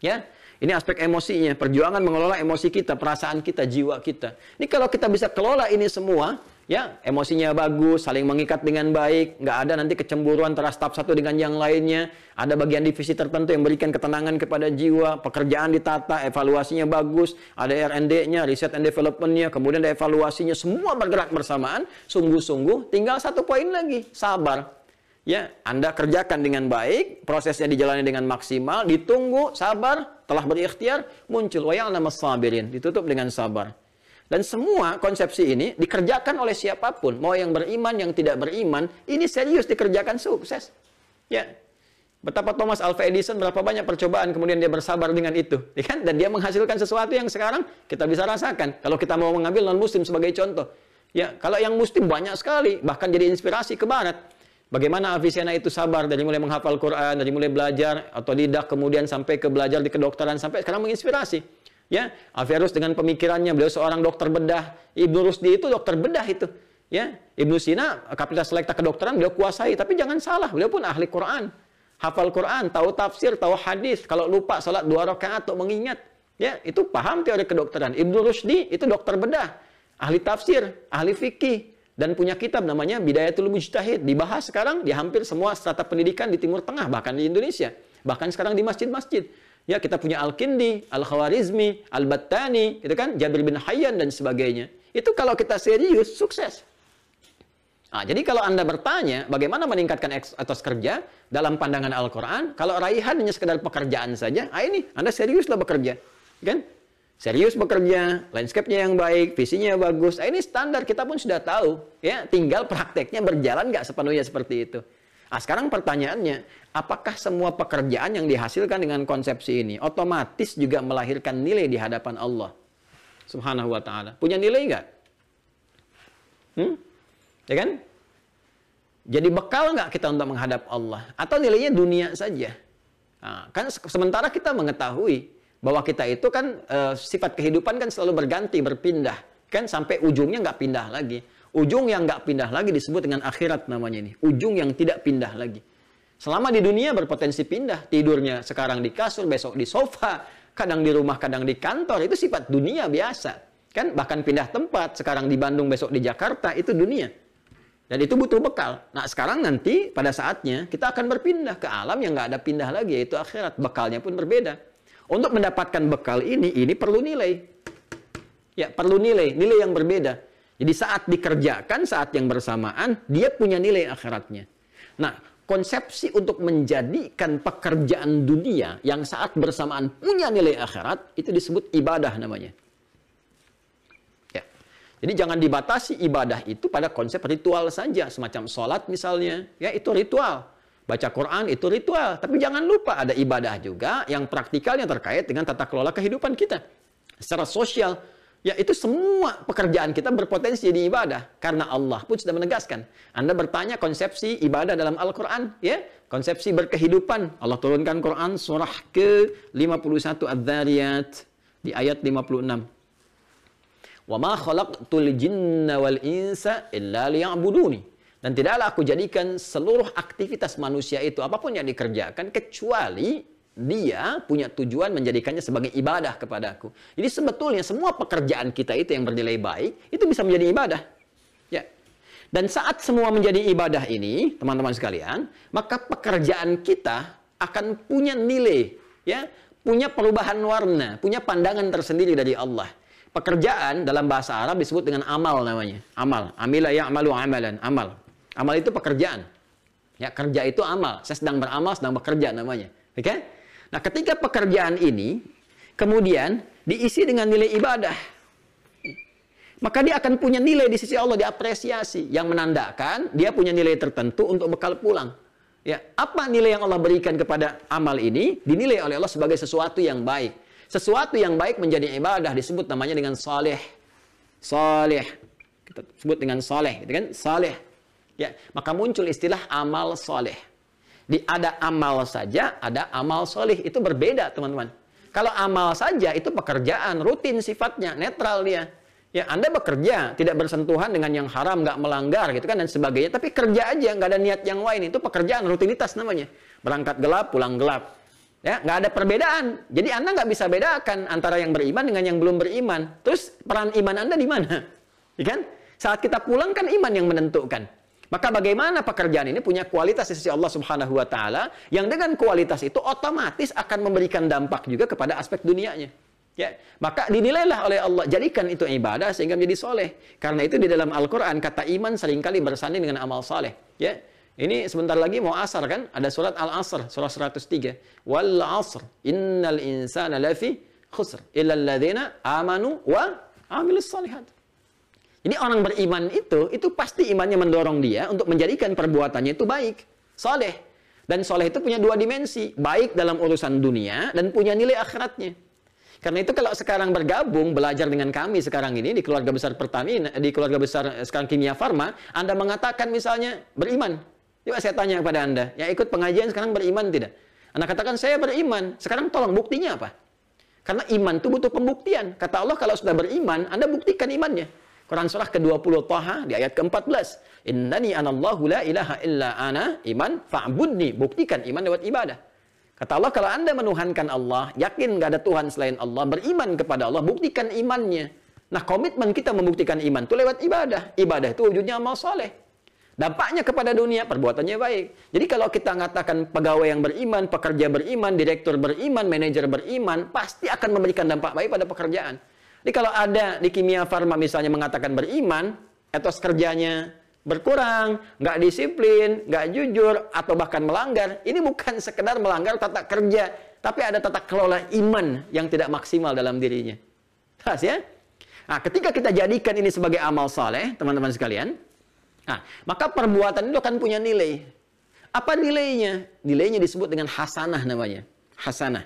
[SPEAKER 1] Ya, ini aspek emosinya, perjuangan mengelola emosi kita, perasaan kita, jiwa kita. Ini kalau kita bisa kelola ini semua, ya emosinya bagus, saling mengikat dengan baik, nggak ada nanti kecemburuan antara staf satu dengan yang lainnya, ada bagian divisi tertentu yang memberikan ketenangan kepada jiwa, pekerjaan ditata, evaluasinya bagus, ada R&D-nya, research and development-nya, kemudian ada evaluasinya, semua bergerak bersamaan, sungguh-sungguh, tinggal satu poin lagi, sabar. Ya, Anda kerjakan dengan baik, prosesnya dijalani dengan maksimal, ditunggu, sabar, telah berikhtiar, muncul. Wa nama sabirin, ditutup dengan sabar. Dan semua konsepsi ini dikerjakan oleh siapa pun, mau yang beriman, yang tidak beriman, ini serius dikerjakan sukses. Ya, Betapa Thomas Alva Edison berapa banyak percobaan kemudian dia bersabar dengan itu, ya kan? Dan dia menghasilkan sesuatu yang sekarang kita bisa rasakan. Kalau kita mau mengambil non muslim sebagai contoh. Ya, kalau yang muslim banyak sekali, bahkan jadi inspirasi ke barat. Bagaimana Avicenna itu sabar dari mulai menghafal Quran, dari mulai belajar atau didak kemudian sampai ke belajar di kedokteran sampai sekarang menginspirasi. Ya, Averroes dengan pemikirannya beliau seorang dokter bedah. Ibnu Rusdi itu dokter bedah itu. Ya, Ibnu Sina kapasitas selekta kedokteran beliau kuasai, tapi jangan salah, beliau pun ahli Quran. Hafal Quran, tahu tafsir, tahu hadis. Kalau lupa salat dua rakaat atau mengingat, ya, itu paham teori kedokteran. Ibnu Rusdi itu dokter bedah, ahli tafsir, ahli fikih dan punya kitab namanya Bidayatul Mujtahid. Dibahas sekarang di hampir semua strata pendidikan di Timur Tengah, bahkan di Indonesia. Bahkan sekarang di masjid-masjid. Ya, kita punya Al-Kindi, Al-Khawarizmi, Al-Battani, gitu kan? Jabir bin Hayyan dan sebagainya. Itu kalau kita serius, sukses. Nah, jadi kalau Anda bertanya bagaimana meningkatkan etos kerja dalam pandangan Al-Quran, kalau raihan hanya sekedar pekerjaan saja, ah ini Anda seriuslah bekerja. Kan? Serius bekerja, landscape-nya yang baik, visinya bagus. Ah, ini standar kita pun sudah tahu. ya Tinggal prakteknya berjalan nggak sepenuhnya seperti itu. Nah, sekarang pertanyaannya, apakah semua pekerjaan yang dihasilkan dengan konsepsi ini otomatis juga melahirkan nilai di hadapan Allah Subhanahu wa taala? Punya nilai nggak? Hmm? Ya kan? Jadi bekal nggak kita untuk menghadap Allah? Atau nilainya dunia saja? Nah, kan sementara kita mengetahui bahwa kita itu kan e, sifat kehidupan kan selalu berganti, berpindah. Kan sampai ujungnya nggak pindah lagi. Ujung yang nggak pindah lagi disebut dengan akhirat namanya ini. Ujung yang tidak pindah lagi. Selama di dunia berpotensi pindah. Tidurnya sekarang di kasur, besok di sofa. Kadang di rumah, kadang di kantor. Itu sifat dunia biasa. Kan bahkan pindah tempat. Sekarang di Bandung, besok di Jakarta. Itu dunia. Dan itu butuh bekal. Nah sekarang nanti pada saatnya kita akan berpindah ke alam yang nggak ada pindah lagi. Yaitu akhirat. Bekalnya pun berbeda. Untuk mendapatkan bekal ini, ini perlu nilai. Ya, perlu nilai. Nilai yang berbeda. Jadi saat dikerjakan, saat yang bersamaan, dia punya nilai akhiratnya. Nah, konsepsi untuk menjadikan pekerjaan dunia yang saat bersamaan punya nilai akhirat, itu disebut ibadah namanya. Ya. Jadi jangan dibatasi ibadah itu pada konsep ritual saja, semacam sholat misalnya, ya itu ritual. Baca Quran itu ritual, tapi jangan lupa ada ibadah juga yang praktikalnya terkait dengan tata kelola kehidupan kita. Secara sosial, Ya itu semua pekerjaan kita berpotensi jadi ibadah karena Allah pun sudah menegaskan. Anda bertanya konsepsi ibadah dalam Al-Qur'an, ya. Konsepsi berkehidupan. Allah turunkan Quran surah ke-51 Adz-Dzariyat di ayat 56. Wa ma khalaqtul jinna wal insa illa liya'buduni. Dan tidaklah aku jadikan seluruh aktivitas manusia itu apa pun yang dikerjakan kecuali dia punya tujuan menjadikannya sebagai ibadah kepadaku. Jadi sebetulnya semua pekerjaan kita itu yang bernilai baik, itu bisa menjadi ibadah. Ya. Dan saat semua menjadi ibadah ini, teman-teman sekalian, maka pekerjaan kita akan punya nilai, ya, punya perubahan warna, punya pandangan tersendiri dari Allah. Pekerjaan dalam bahasa Arab disebut dengan amal namanya. Amal. Amila ya'malu amalan. Amal. Amal itu pekerjaan. Ya, kerja itu amal. Saya sedang beramal, sedang bekerja namanya. Oke? Okay? Nah, ketika pekerjaan ini kemudian diisi dengan nilai ibadah, maka dia akan punya nilai di sisi Allah diapresiasi yang menandakan dia punya nilai tertentu untuk bekal pulang. Ya, apa nilai yang Allah berikan kepada amal ini dinilai oleh Allah sebagai sesuatu yang baik. Sesuatu yang baik menjadi ibadah disebut namanya dengan saleh. Saleh. Kita sebut dengan saleh, gitu kan? Saleh. Ya, maka muncul istilah amal saleh. Di ada amal saja, ada amal solih. Itu berbeda, teman-teman. Kalau amal saja itu pekerjaan, rutin sifatnya, netral dia. Ya, Anda bekerja, tidak bersentuhan dengan yang haram, nggak melanggar gitu kan dan sebagainya. Tapi kerja aja, nggak ada niat yang lain. Itu pekerjaan, rutinitas namanya. Berangkat gelap, pulang gelap. Ya, nggak ada perbedaan. Jadi Anda nggak bisa bedakan antara yang beriman dengan yang belum beriman. Terus peran iman Anda di mana? Ya kan? Saat kita pulang kan iman yang menentukan. Maka bagaimana pekerjaan ini punya kualitas di sisi Allah Subhanahu wa taala yang dengan kualitas itu otomatis akan memberikan dampak juga kepada aspek dunianya. Ya, maka dinilailah oleh Allah jadikan itu ibadah sehingga menjadi soleh. Karena itu di dalam Al-Quran kata iman sering kali bersanding dengan amal soleh. Ya, ini sebentar lagi mau asar kan? Ada surat Al-Asr, surah 103. Wal asr, innal insana lafi khusr. Illa alladhina amanu wa amilus salihat. Jadi orang beriman itu, itu pasti imannya mendorong dia untuk menjadikan perbuatannya itu baik, soleh. Dan soleh itu punya dua dimensi, baik dalam urusan dunia dan punya nilai akhiratnya. Karena itu kalau sekarang bergabung belajar dengan kami sekarang ini di keluarga besar Pertamina, di keluarga besar sekarang Kimia Farma, Anda mengatakan misalnya beriman. Coba saya tanya kepada Anda, yang ikut pengajian sekarang beriman tidak? Anda katakan saya beriman. Sekarang tolong buktinya apa? Karena iman itu butuh pembuktian. Kata Allah kalau sudah beriman, Anda buktikan imannya. Quran surah ke-20 Taha di ayat ke-14. Innani anallahu la ilaha illa ana iman fa'budni. Buktikan iman lewat ibadah. Kata Allah, kalau anda menuhankan Allah, yakin nggak ada Tuhan selain Allah, beriman kepada Allah, buktikan imannya. Nah, komitmen kita membuktikan iman itu lewat ibadah. Ibadah itu wujudnya amal soleh. Dampaknya kepada dunia, perbuatannya baik. Jadi kalau kita mengatakan pegawai yang beriman, pekerja beriman, direktur beriman, manajer beriman, pasti akan memberikan dampak baik pada pekerjaan. Jadi kalau ada di kimia farma misalnya mengatakan beriman, etos kerjanya berkurang, nggak disiplin, nggak jujur, atau bahkan melanggar, ini bukan sekedar melanggar tata kerja, tapi ada tata kelola iman yang tidak maksimal dalam dirinya. Pas ya? Nah, ketika kita jadikan ini sebagai amal saleh, teman-teman sekalian, nah, maka perbuatan itu akan punya nilai. Apa nilainya? Nilainya disebut dengan hasanah namanya. Hasanah.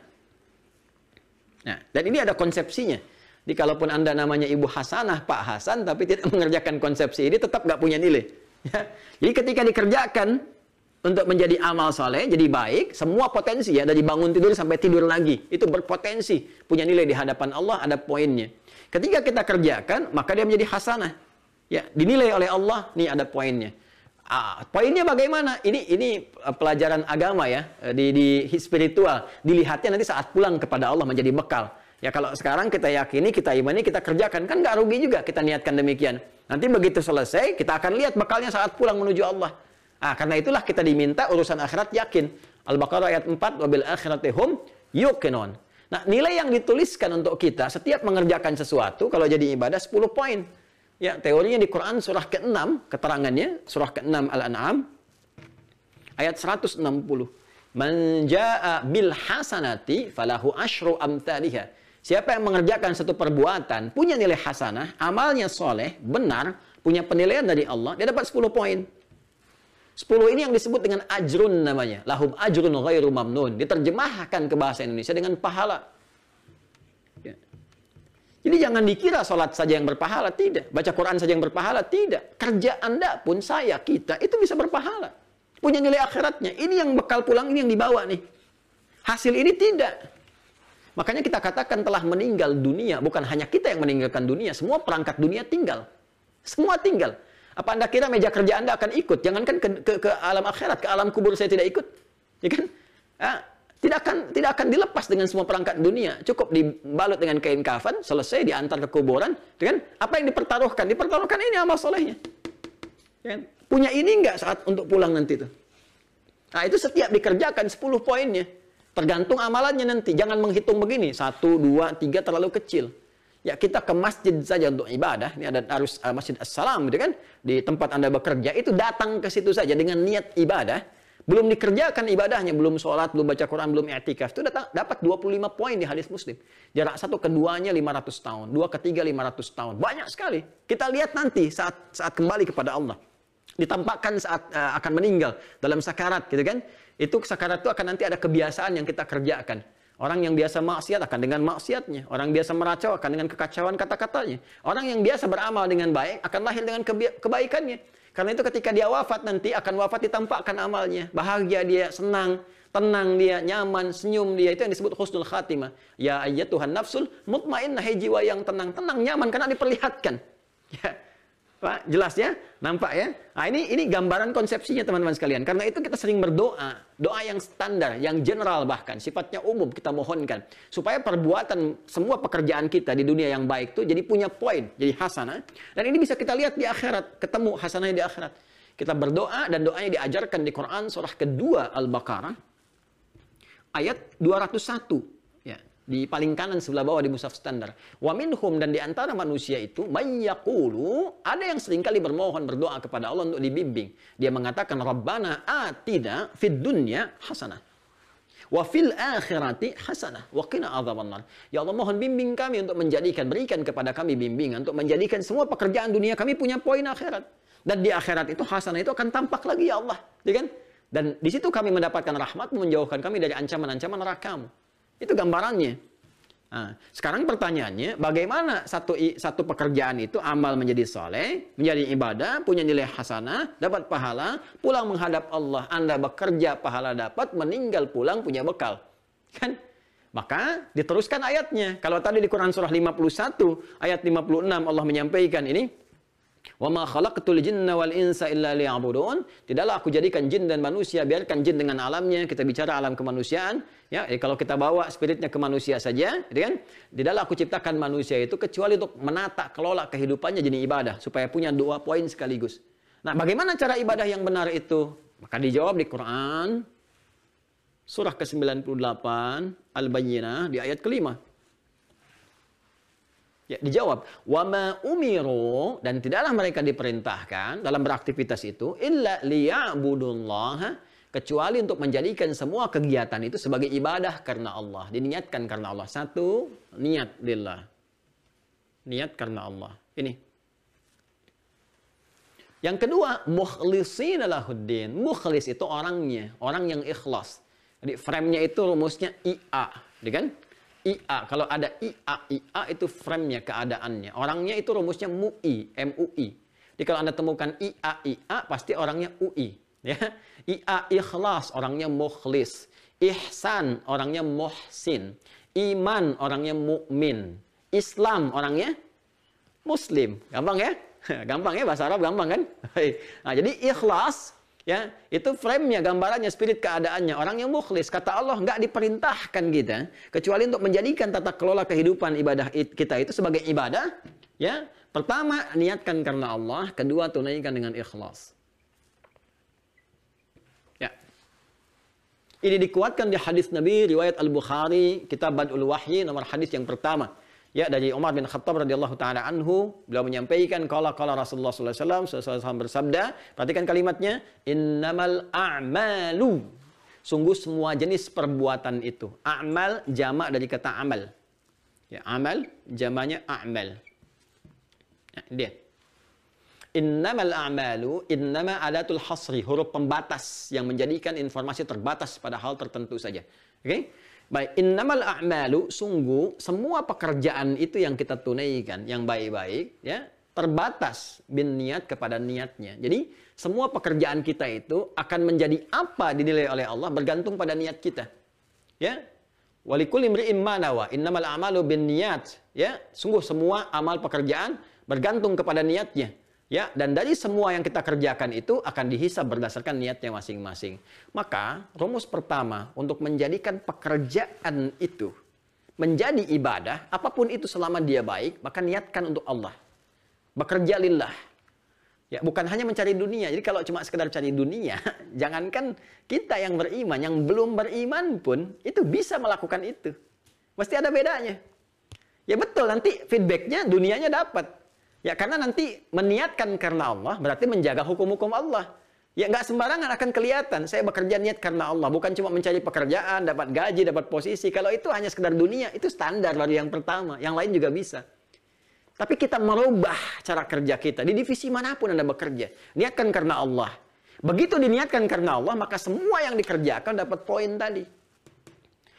[SPEAKER 1] Nah, dan ini ada konsepsinya. Jadi kalaupun Anda namanya Ibu Hasanah, Pak Hasan, tapi tidak mengerjakan konsepsi ini, tetap nggak punya nilai. Ya. Jadi ketika dikerjakan untuk menjadi amal soleh, jadi baik, semua potensi ya, dari bangun tidur sampai tidur lagi, itu berpotensi, punya nilai di hadapan Allah, ada poinnya. Ketika kita kerjakan, maka dia menjadi hasanah. Ya, dinilai oleh Allah, nih ada poinnya. Ah, poinnya bagaimana? Ini ini eh, pelajaran agama ya, eh, di, di spiritual. Dilihatnya nanti saat pulang kepada Allah menjadi bekal. Ya kalau sekarang kita yakini, kita imani, kita kerjakan, kan nggak rugi juga kita niatkan demikian. Nanti begitu selesai, kita akan lihat bekalnya saat pulang menuju Allah. Ah, karena itulah kita diminta urusan akhirat yakin. Al-Baqarah ayat 4, wabil akhiratihum yukinun. Nah, nilai yang dituliskan untuk kita setiap mengerjakan sesuatu, kalau jadi ibadah 10 poin. Ya, teorinya di Quran surah ke-6, keterangannya, surah ke-6 Al-An'am, ayat 160. Man ja'a bil hasanati falahu asyru amthaliha. Siapa yang mengerjakan satu perbuatan, punya nilai hasanah, amalnya soleh, benar, punya penilaian dari Allah, dia dapat 10 poin. 10 ini yang disebut dengan ajrun namanya. Lahum ajrun ghairu mamnun. Diterjemahkan ke bahasa Indonesia dengan pahala. Ya.
[SPEAKER 2] Jadi jangan dikira sholat saja yang berpahala, tidak. Baca Quran saja yang berpahala, tidak. Kerja Anda pun, saya, kita, itu bisa berpahala. Punya nilai akhiratnya. Ini yang bekal pulang, ini yang dibawa nih. Hasil ini tidak. Makanya kita katakan telah meninggal dunia. Bukan hanya kita yang meninggalkan dunia. Semua perangkat dunia tinggal. Semua tinggal. Apa Anda kira meja kerja Anda akan ikut? Jangankan ke, ke, ke alam akhirat, ke alam kubur saya tidak ikut. Ya kan? Ah, tidak akan tidak akan dilepas dengan semua perangkat dunia. Cukup dibalut dengan kain kafan, selesai diantar ke kuburan, dengan apa yang dipertaruhkan? Dipertaruhkan ini amal solehnya. Ya kan? Punya ini enggak saat untuk pulang nanti itu? Nah, itu setiap dikerjakan 10 poinnya. Tergantung amalannya nanti. Jangan menghitung begini. Satu, dua, tiga terlalu kecil. Ya kita ke masjid saja untuk ibadah. Ini ada harus uh, masjid Assalam, gitu kan? Di tempat anda bekerja itu datang ke situ saja dengan niat ibadah belum dikerjakan ibadahnya, belum sholat, belum baca Quran, belum i'tikaf. Itu dapat 25 poin di hadis muslim. Jarak satu keduanya 500 tahun. Dua ketiga 500 tahun. Banyak sekali. Kita lihat nanti saat saat kembali kepada Allah. Ditampakkan saat uh, akan meninggal dalam sakarat gitu kan. Itu sakarat itu akan nanti ada kebiasaan yang kita kerjakan. Orang yang biasa maksiat akan dengan maksiatnya. Orang biasa meracau akan dengan kekacauan kata-katanya. Orang yang biasa beramal dengan baik akan lahir dengan kebaikannya. Karena itu ketika dia wafat nanti akan wafat ditampakkan amalnya. Bahagia dia, senang, tenang dia, nyaman, senyum dia. Itu yang disebut husnul khatimah. Ya ayat Tuhan nafsul mutmainnah jiwa yang tenang, tenang, nyaman karena diperlihatkan. Ya. Pak, jelas ya? Nampak ya? Nah, ini ini gambaran konsepsinya teman-teman sekalian. Karena itu kita sering berdoa, doa yang standar, yang general bahkan, sifatnya umum kita mohonkan supaya perbuatan semua pekerjaan kita di dunia yang baik itu jadi punya poin, jadi hasanah. Dan ini bisa kita lihat di akhirat, ketemu hasanahnya di akhirat. Kita berdoa dan doanya diajarkan di Quran surah kedua Al-Baqarah ayat 201 di paling kanan sebelah bawah di mushaf standar. Wa minhum dan di antara manusia itu mayyaqulu ada yang sering kali bermohon berdoa kepada Allah untuk dibimbing. Dia mengatakan Rabbana atina fid dunya hasanah. Wa fil akhirati hasanah wa qina adzabannar. Ya Allah mohon bimbing kami untuk menjadikan berikan kepada kami bimbingan untuk menjadikan semua pekerjaan dunia kami punya poin akhirat. Dan di akhirat itu hasanah itu akan tampak lagi ya Allah, ya kan? Dan di situ kami mendapatkan rahmat menjauhkan kami dari ancaman-ancaman nerakamu. Itu gambarannya. Nah, sekarang pertanyaannya, bagaimana satu satu pekerjaan itu amal menjadi soleh, menjadi ibadah, punya nilai hasanah, dapat pahala, pulang menghadap Allah, Anda bekerja, pahala dapat, meninggal pulang punya bekal. Kan? Maka diteruskan ayatnya. Kalau tadi di Quran surah 51 ayat 56 Allah menyampaikan ini, Wa ma khalaqtul jinna wal insa illa liya'budun. Tidaklah aku jadikan jin dan manusia, biarkan jin dengan alamnya, kita bicara alam kemanusiaan, ya. Jadi kalau kita bawa spiritnya ke manusia saja, gitu kan? Tidaklah aku ciptakan manusia itu kecuali untuk menata kelola kehidupannya jadi ibadah supaya punya dua poin sekaligus. Nah, bagaimana cara ibadah yang benar itu? Maka dijawab di Quran surah ke-98 Al-Bayyinah di ayat kelima. Ya, dijawab, "Wa ma umiru" dan tidaklah mereka diperintahkan dalam beraktivitas itu illa liya'budullaha kecuali untuk menjadikan semua kegiatan itu sebagai ibadah karena Allah, diniatkan karena Allah. Satu, niat lillah. Niat karena Allah. Ini. Yang kedua, mukhlisin lahuddin. Mukhlis itu orangnya, orang yang ikhlas. Jadi frame-nya itu rumusnya IA, ya kan? IA. Kalau ada IA, IA itu frame-nya, keadaannya. Orangnya itu rumusnya MUI, MUI. Jadi kalau Anda temukan IA, IA, pasti orangnya UI. Ya. IA ikhlas, orangnya mukhlis. Ihsan, orangnya muhsin. Iman, orangnya mukmin. Islam, orangnya muslim. Gampang ya? Gampang ya bahasa Arab gampang kan? Nah, jadi ikhlas Ya, itu frame-nya, gambarannya, spirit keadaannya. Orang yang mukhlis, kata Allah, nggak diperintahkan kita, kecuali untuk menjadikan tata kelola kehidupan ibadah kita itu sebagai ibadah. Ya, pertama niatkan karena Allah, kedua tunaikan dengan ikhlas. Ya. Ini dikuatkan di hadis Nabi riwayat Al Bukhari, Kitab Badul Wahyi nomor hadis yang pertama. Ya dari Umar bin Khattab radhiyallahu taala anhu beliau menyampaikan kalau kalau Rasulullah wasallam bersabda, perhatikan kalimatnya, innamal a'malu. Sungguh semua jenis perbuatan itu. A'mal jamak dari kata amal. Ya, amal jamaknya a'mal. Ya, dia. Innamal a'malu innama adatul hasri, huruf pembatas yang menjadikan informasi terbatas pada hal tertentu saja. Oke? Okay? Baik, innamal a'malu sungguh semua pekerjaan itu yang kita tunaikan yang baik-baik ya terbatas bin niat kepada niatnya. Jadi semua pekerjaan kita itu akan menjadi apa dinilai oleh Allah bergantung pada niat kita. Ya. Walikul imri'im manawa innamal a'malu bin niat. Ya, sungguh semua amal pekerjaan bergantung kepada niatnya. Ya, dan dari semua yang kita kerjakan itu akan dihisab berdasarkan niatnya masing-masing. Maka, rumus pertama untuk menjadikan pekerjaan itu menjadi ibadah, apa pun itu selama dia baik, maka niatkan untuk Allah. Bekerja lillah. Ya, bukan hanya mencari dunia. Jadi kalau cuma sekedar cari dunia, jangankan kita yang beriman, yang belum beriman pun itu bisa melakukan itu. Pasti ada bedanya. Ya betul, nanti feedbacknya dunianya dapat. Ya karena nanti meniatkan karena Allah berarti menjaga hukum-hukum Allah. Ya nggak sembarangan akan kelihatan. Saya bekerja niat karena Allah, bukan cuma mencari pekerjaan, dapat gaji, dapat posisi. Kalau itu hanya sekedar dunia, itu standar lalu yang pertama. Yang lain juga bisa. Tapi kita merubah cara kerja kita di divisi mana pun Anda bekerja. Niatkan karena Allah. Begitu diniatkan karena Allah, maka semua yang dikerjakan dapat poin tadi.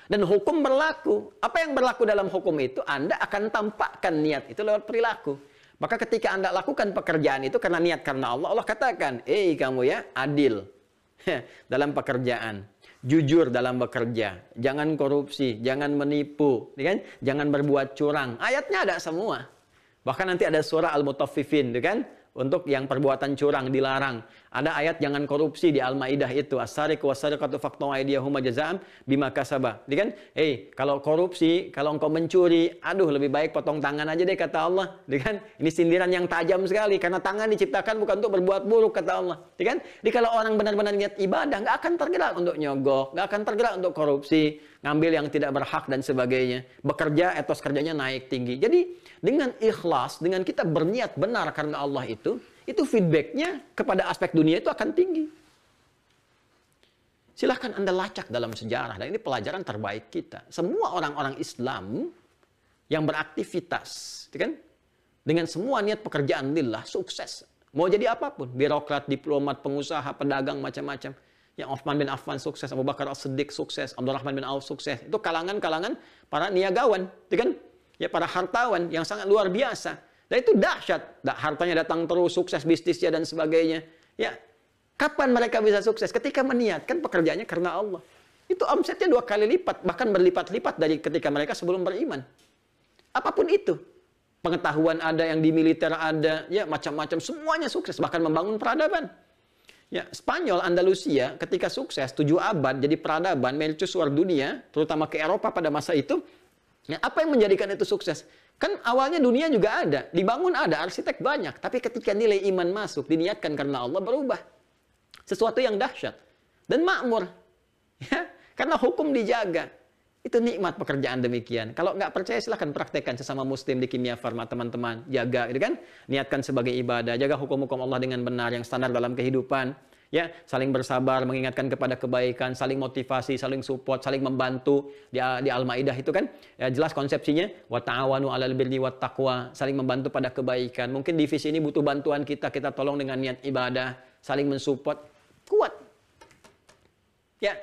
[SPEAKER 2] Dan hukum berlaku. Apa yang berlaku dalam hukum itu, Anda akan tampakkan niat itu lewat perilaku. Maka ketika Anda lakukan pekerjaan itu karena niat karena Allah, Allah katakan, "Eh kamu ya, adil dalam pekerjaan, jujur dalam bekerja, jangan korupsi, jangan menipu, ya kan? Jangan berbuat curang." Ayatnya ada semua. Bahkan nanti ada surah Al-Mutaffifin, ya kan? Untuk yang perbuatan curang dilarang. Ada ayat jangan korupsi di Al-Maidah itu. As-sariqu was-sariqatu faqtu aydiyahuma jazaa'an bima kasaba. Jadi kan, eh hey, kalau korupsi, kalau engkau mencuri, aduh lebih baik potong tangan aja deh kata Allah. Jadi kan, ini sindiran yang tajam sekali karena tangan diciptakan bukan untuk berbuat buruk kata Allah. Jadi kan, jadi kalau orang benar-benar niat ibadah, nggak akan tergerak untuk nyogok, nggak akan tergerak untuk korupsi, ngambil yang tidak berhak dan sebagainya. Bekerja etos kerjanya naik tinggi. Jadi dengan ikhlas, dengan kita berniat benar karena Allah itu, itu feedbacknya kepada aspek dunia itu akan tinggi. Silahkan Anda lacak dalam sejarah, dan ini pelajaran terbaik kita. Semua orang-orang Islam yang beraktivitas, gitu kan? dengan semua niat pekerjaan lillah, sukses. Mau jadi apa pun, birokrat, diplomat, pengusaha, pedagang, macam-macam. Yang Uthman bin Affan sukses, Abu Bakar As-Siddiq sukses, Abdurrahman bin Auf sukses. Itu kalangan-kalangan para niagawan, gitu kan? Ya para hartawan yang sangat luar biasa. Dan itu dahsyat. Hartanya datang terus, sukses bisnisnya dan sebagainya. Ya, kapan mereka bisa sukses? Ketika meniatkan pekerjaannya karena Allah. Itu omsetnya dua kali lipat, bahkan berlipat-lipat dari ketika mereka sebelum beriman. Apa pun itu. Pengetahuan ada, yang di militer ada, ya macam-macam. Semuanya sukses, bahkan membangun peradaban. Ya, Spanyol, Andalusia ketika sukses, tujuh abad jadi peradaban, mercusuar dunia, terutama ke Eropa pada masa itu, ya, apa yang menjadikan itu sukses? Kan awalnya dunia juga ada, dibangun ada, arsitek banyak, tapi ketika nilai iman masuk, diniatkan karena Allah berubah. Sesuatu yang dahsyat dan makmur. Ya, karena hukum dijaga. Itu nikmat pekerjaan demikian. Kalau nggak percaya silahkan praktekkan sesama muslim di kimia farma teman-teman. Jaga, gitu kan? Niatkan sebagai ibadah. Jaga hukum-hukum Allah dengan benar yang standar dalam kehidupan ya saling bersabar mengingatkan kepada kebaikan saling motivasi saling support saling membantu di, di al-maidah itu kan ya, jelas konsepsinya wa ta'awanu 'alal birri wat saling membantu pada kebaikan. Mungkin divisi ini butuh bantuan kita kita tolong dengan niat ibadah saling mensupport kuat. Ya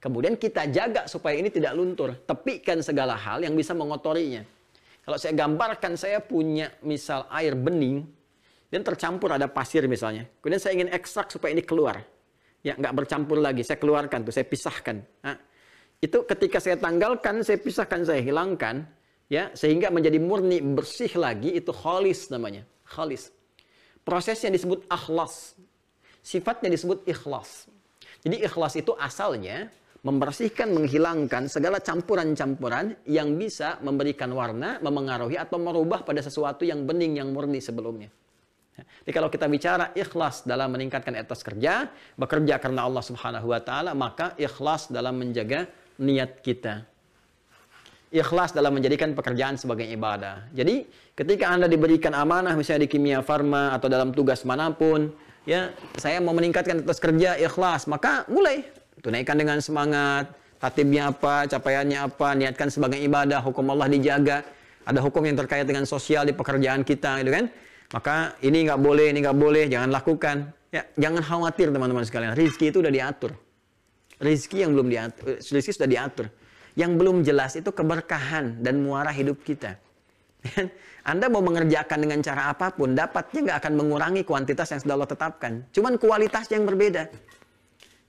[SPEAKER 2] kemudian kita jaga supaya ini tidak luntur tepikan segala hal yang bisa mengotorinya. Kalau saya gambarkan saya punya misal air bening dan tercampur ada pasir misalnya. Kemudian saya ingin ekstrak supaya ini keluar. Ya, nggak bercampur lagi. Saya keluarkan tuh, saya pisahkan. Nah, itu ketika saya tanggalkan, saya pisahkan, saya hilangkan, ya, sehingga menjadi murni, bersih lagi, itu khalis namanya. Khalis. Prosesnya disebut akhlas. Sifatnya disebut ikhlas. Jadi ikhlas itu asalnya membersihkan, menghilangkan segala campuran-campuran yang bisa memberikan warna, memengaruhi atau merubah pada sesuatu yang bening, yang murni sebelumnya. Jadi kalau kita bicara ikhlas dalam meningkatkan etos kerja, bekerja karena Allah Subhanahu wa taala, maka ikhlas dalam menjaga niat kita. Ikhlas dalam menjadikan pekerjaan sebagai ibadah. Jadi, ketika Anda diberikan amanah misalnya di kimia farma atau dalam tugas mana pun, ya, saya mau meningkatkan etos kerja ikhlas, maka mulai tunaikan dengan semangat, tatibnya apa, capaiannya apa, niatkan sebagai ibadah, hukum Allah dijaga, ada hukum yang terkait dengan sosial di pekerjaan kita, gitu kan? Maka ini nggak boleh, ini nggak boleh, jangan lakukan. Ya, jangan khawatir teman-teman sekalian. Rizki itu udah diatur. Rizki yang belum diatur, rizki sudah diatur. Yang belum jelas itu keberkahan dan muara hidup kita. Anda mau mengerjakan dengan cara apa pun, dapatnya nggak akan mengurangi kuantitas yang sudah Allah tetapkan. Cuman kualitas yang berbeda.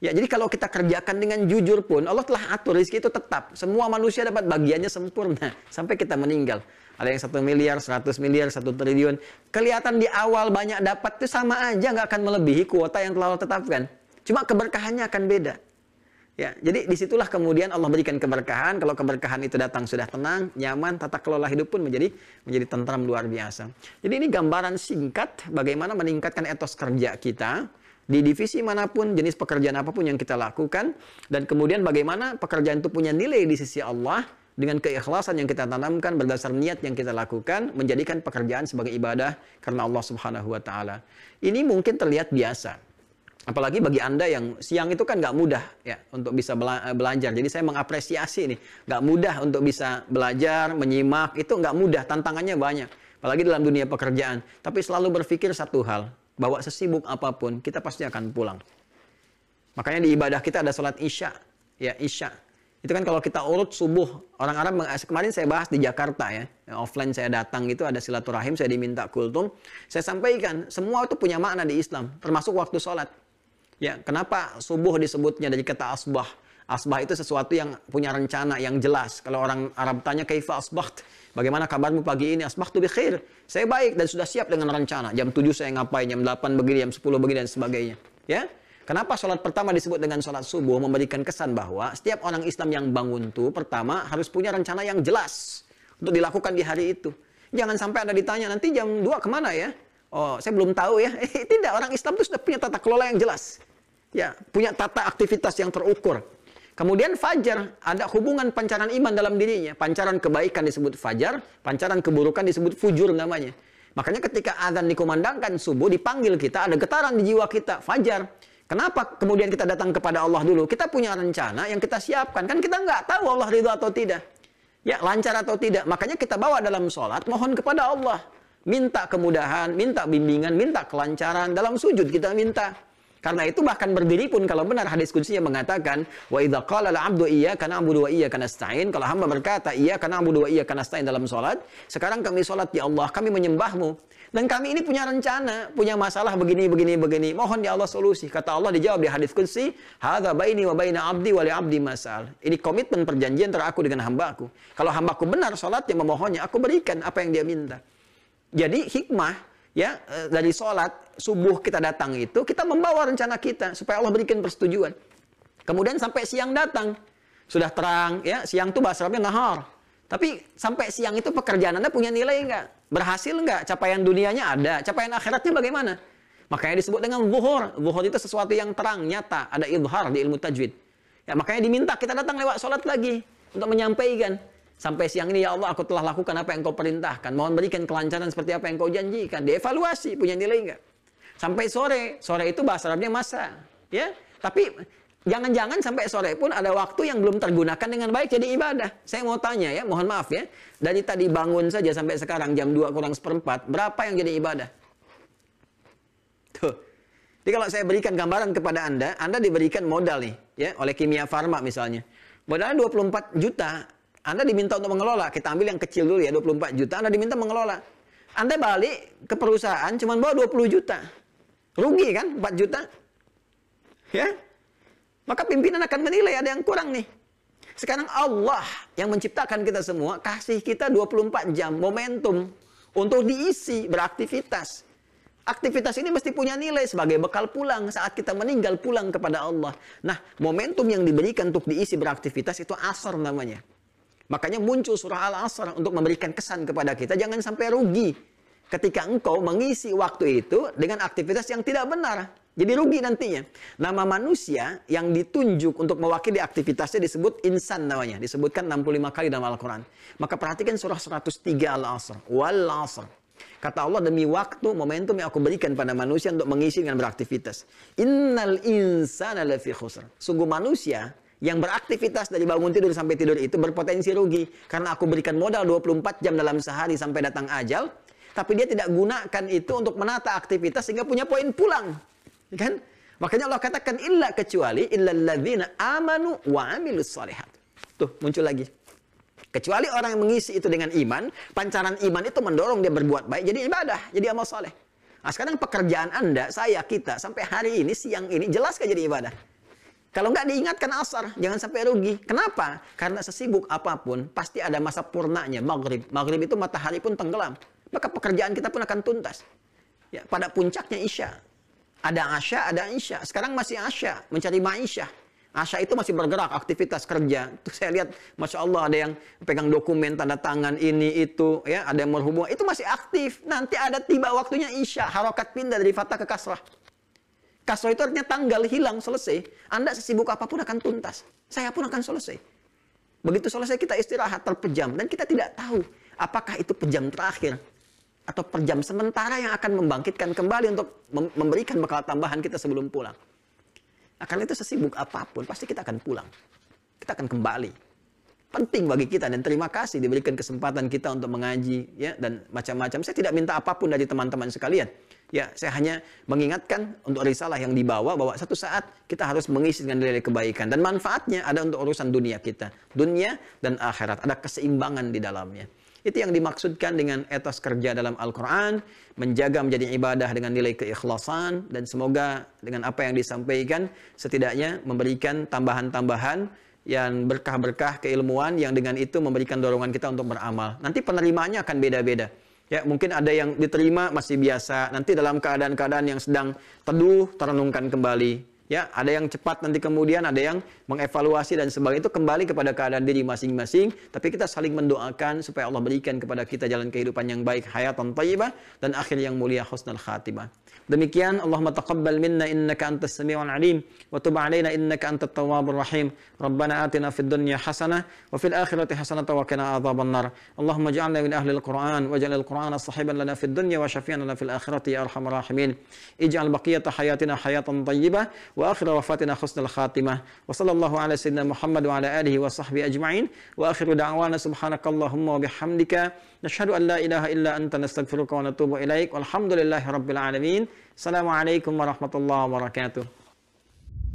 [SPEAKER 2] Ya, jadi kalau kita kerjakan dengan jujur pun, Allah telah atur rezeki itu tetap. Semua manusia dapat bagiannya sempurna sampai kita meninggal. Ada yang satu miliar, seratus miliar, satu triliun. Kelihatan di awal banyak dapat itu sama aja nggak akan melebihi kuota yang telah Allah tetapkan. Cuma keberkahannya akan beda. Ya, jadi di situlah kemudian Allah berikan keberkahan. Kalau keberkahan itu datang sudah tenang, nyaman, tata kelola hidup pun menjadi menjadi tentram luar biasa. Jadi ini gambaran singkat bagaimana meningkatkan etos kerja kita di divisi mana pun, jenis pekerjaan apa pun yang kita lakukan, dan kemudian bagaimana pekerjaan itu punya nilai di sisi Allah, dengan keikhlasan yang kita tanamkan berdasar niat yang kita lakukan, menjadikan pekerjaan sebagai ibadah karena Allah subhanahu wa ta'ala. Ini mungkin terlihat biasa. Apalagi bagi Anda yang siang itu kan nggak mudah ya untuk bisa belajar. Jadi saya mengapresiasi nih, nggak mudah untuk bisa belajar, menyimak, itu nggak mudah, tantangannya banyak. Apalagi dalam dunia pekerjaan. Tapi selalu berpikir satu hal, bahwa sesibuk apa pun kita pasti akan pulang. Makanya di ibadah kita ada sholat isya, ya isya. Itu kan kalau kita urut subuh, orang Arab kemarin saya bahas di Jakarta ya, offline saya datang itu ada silaturahim, saya diminta kultum, saya sampaikan semua itu punya makna di Islam, termasuk waktu sholat. Ya, kenapa subuh disebutnya dari kata asbah? Asbah itu sesuatu yang punya rencana yang jelas. Kalau orang Arab tanya kaifa asbaht? Bagaimana kabarmu pagi ini? Asbahtu bi khair. Saya baik dan sudah siap dengan rencana. Jam 7 saya ngapain, jam 8 begini, jam 10 begini dan sebagainya. Ya? Kenapa sholat pertama disebut dengan sholat subuh memberikan kesan bahwa setiap orang Islam yang bangun tuh pertama harus punya rencana yang jelas untuk dilakukan di hari itu. Jangan sampai ada ditanya nanti jam 2 ke mana ya? Oh, saya belum tahu ya. Eh, tidak, orang Islam itu sudah punya tata kelola yang jelas. Ya, punya tata aktivitas yang terukur. Kemudian fajar, ada hubungan pancaran iman dalam dirinya. Pancaran kebaikan disebut fajar, pancaran keburukan disebut fujur namanya. Makanya ketika azan dikumandangkan subuh, dipanggil kita, ada getaran di jiwa kita, fajar. Kenapa kemudian kita datang kepada Allah dulu? Kita punya rencana yang kita siapkan. Kan kita nggak tahu Allah ridho atau tidak. Ya, lancar atau tidak. Makanya kita bawa dalam sholat, mohon kepada Allah. Minta kemudahan, minta bimbingan, minta kelancaran. Dalam sujud kita minta. Karena itu bahkan berdiri pun kalau benar hadis yang mengatakan wa idza qala al-'abdu iyyaka na'budu wa iyyaka nasta'in. Kalau hamba berkata iyyaka na'budu wa iyyaka nasta'in dalam salat sekarang kami salat ya Allah kami menyembahmu. Dan kami ini punya rencana punya masalah begini begini begini. Mohon ya Allah solusi. Kata Allah dijawab di hadis kunci hadza baini wa baina 'abdi wa li 'abdi masal. Ini komitmen perjanjian antara aku dengan hambaku kalau hambaku benar salatnya memohonnya aku berikan apa yang dia minta. Jadi hikmah ya eh, dari sholat subuh kita datang itu kita membawa rencana kita supaya Allah berikan persetujuan. Kemudian sampai siang datang sudah terang ya siang itu bahasa Arabnya nahar. Tapi sampai siang itu pekerjaan Anda punya nilai enggak? Berhasil enggak? Capaian dunianya ada, capaian akhiratnya bagaimana? Makanya disebut dengan zuhur. Zuhur itu sesuatu yang terang, nyata, ada idhar di ilmu tajwid. Ya, makanya diminta kita datang lewat sholat lagi untuk menyampaikan. Sampai siang ini, ya Allah, aku telah lakukan apa yang kau perintahkan. Mohon berikan kelancaran seperti apa yang kau janjikan. Dievaluasi, punya nilai enggak? Sampai sore. Sore itu bahasa Arabnya masa. Ya, Tapi jangan-jangan sampai sore pun ada waktu yang belum tergunakan dengan baik jadi ibadah. Saya mau tanya ya, mohon maaf ya. Dari tadi bangun saja sampai sekarang jam 2 kurang seperempat, berapa yang jadi ibadah? Tuh. Jadi kalau saya berikan gambaran kepada Anda, Anda diberikan modal nih, ya, oleh Kimia Farma misalnya. Modalnya 24 juta, anda diminta untuk mengelola. Kita ambil yang kecil dulu ya, 24 juta. Anda diminta mengelola. Anda balik ke perusahaan cuma bawa 20 juta. Rugi kan 4 juta? Ya? Maka pimpinan akan menilai ada yang kurang nih. Sekarang Allah yang menciptakan kita semua kasih kita 24 jam momentum untuk diisi beraktivitas. Aktivitas ini mesti punya nilai sebagai bekal pulang saat kita meninggal pulang kepada Allah. Nah, momentum yang diberikan untuk diisi beraktivitas itu asar namanya. Makanya muncul surah Al-Asr untuk memberikan kesan kepada kita jangan sampai rugi ketika engkau mengisi waktu itu dengan aktivitas yang tidak benar. Jadi rugi nantinya. Nama manusia yang ditunjuk untuk mewakili aktivitasnya disebut insan namanya. Disebutkan 65 kali dalam Al-Quran. Maka perhatikan surah 103 Al-Asr. Wal Asr. Kata Allah demi waktu, momentum yang aku berikan pada manusia untuk mengisi dengan beraktivitas. Innal insana lafi khusr. Sungguh manusia yang beraktivitas dari bangun tidur sampai tidur itu berpotensi rugi karena aku berikan modal 24 jam dalam sehari sampai datang ajal tapi dia tidak gunakan itu untuk menata aktivitas sehingga punya poin pulang kan makanya Allah katakan illa kecuali illalladzina amanu wa amilus salihat Tuh, muncul lagi. Kecuali orang yang mengisi itu dengan iman, pancaran iman itu mendorong dia berbuat baik, jadi ibadah, jadi amal soleh. Nah, sekarang pekerjaan Anda, saya, kita, sampai hari ini, siang ini, jelas jadi ibadah? Kalau nggak diingatkan asar, jangan sampai rugi. Kenapa? Karena sesibuk apa pun, pasti ada masa purnanya, maghrib. Maghrib itu matahari pun tenggelam. Maka pekerjaan kita pun akan tuntas. Ya, pada puncaknya Isya. Ada Asya, ada Isya. Sekarang masih Asya, mencari Ma'isyah. Asya itu masih bergerak, aktivitas kerja. Itu saya lihat, Masya Allah ada yang pegang dokumen, tanda tangan, ini, itu. ya Ada yang berhubungan, itu masih aktif. Nanti ada tiba waktunya Isya, harokat pindah dari fatah ke kasrah. Kasrah itu artinya tanggal hilang, selesai. Anda sesibuk apa pun akan tuntas. Saya pun akan selesai. Begitu selesai kita istirahat, terpejam. Dan kita tidak tahu apakah itu pejam terakhir. Atau pejam sementara yang akan membangkitkan kembali untuk memberikan bekal tambahan kita sebelum pulang. Nah, karena itu sesibuk apa pun, pasti kita akan pulang. Kita akan kembali. Penting bagi kita dan terima kasih diberikan kesempatan kita untuk mengaji ya dan macam-macam. Saya tidak minta apa pun dari teman-teman sekalian. Ya, saya hanya mengingatkan untuk risalah yang dibawa bahwa satu saat kita harus mengisi dengan nilai kebaikan dan manfaatnya ada untuk urusan dunia kita, dunia dan akhirat. Ada keseimbangan di dalamnya. Itu yang dimaksudkan dengan etos kerja dalam Al-Quran, menjaga menjadi ibadah dengan nilai keikhlasan, dan semoga dengan apa yang disampaikan, setidaknya memberikan tambahan-tambahan yang berkah-berkah keilmuan yang dengan itu memberikan dorongan kita untuk beramal. Nanti penerimaannya akan beda-beda. Ya, mungkin ada yang diterima masih biasa, nanti dalam keadaan-keadaan yang sedang teduh, terenungkan kembali. Ya, ada yang cepat nanti kemudian ada yang mengevaluasi dan sebagainya itu kembali kepada keadaan diri masing-masing. Tapi kita saling mendoakan supaya Allah berikan kepada kita jalan kehidupan yang baik, hayatan thayyibah dan akhir yang mulia husnul khatimah. Demikian Allahumma taqabbal minna innaka antas samiul alim wa tub alaina innaka antat tawwabur rahim. Rabbana atina fid dunya hasanah wa fil akhirati hasanah wa qina adzaban nar. Allahumma ij'alna min ahli al-Qur'an waj'al al-Qur'ana sahiban lana fid dunya wa syafi'an lana fil akhirati ya arhamar rahimin. Ij'al baqiyata hayatina hayatan thayyibah wa akhir wafatina husnul khatimah. Wa sallallahu ala sayyidina Muhammad wa ala alihi wa sahbihi ajma'in. Wa akhiru da'wana subhanakallahumma wa bihamdika nashhadu an la ilaha illa anta nastaghfiruka wa natubu ilaik. Walhamdulillahi rabbil alamin. Assalamualaikum warahmatullahi wabarakatuh.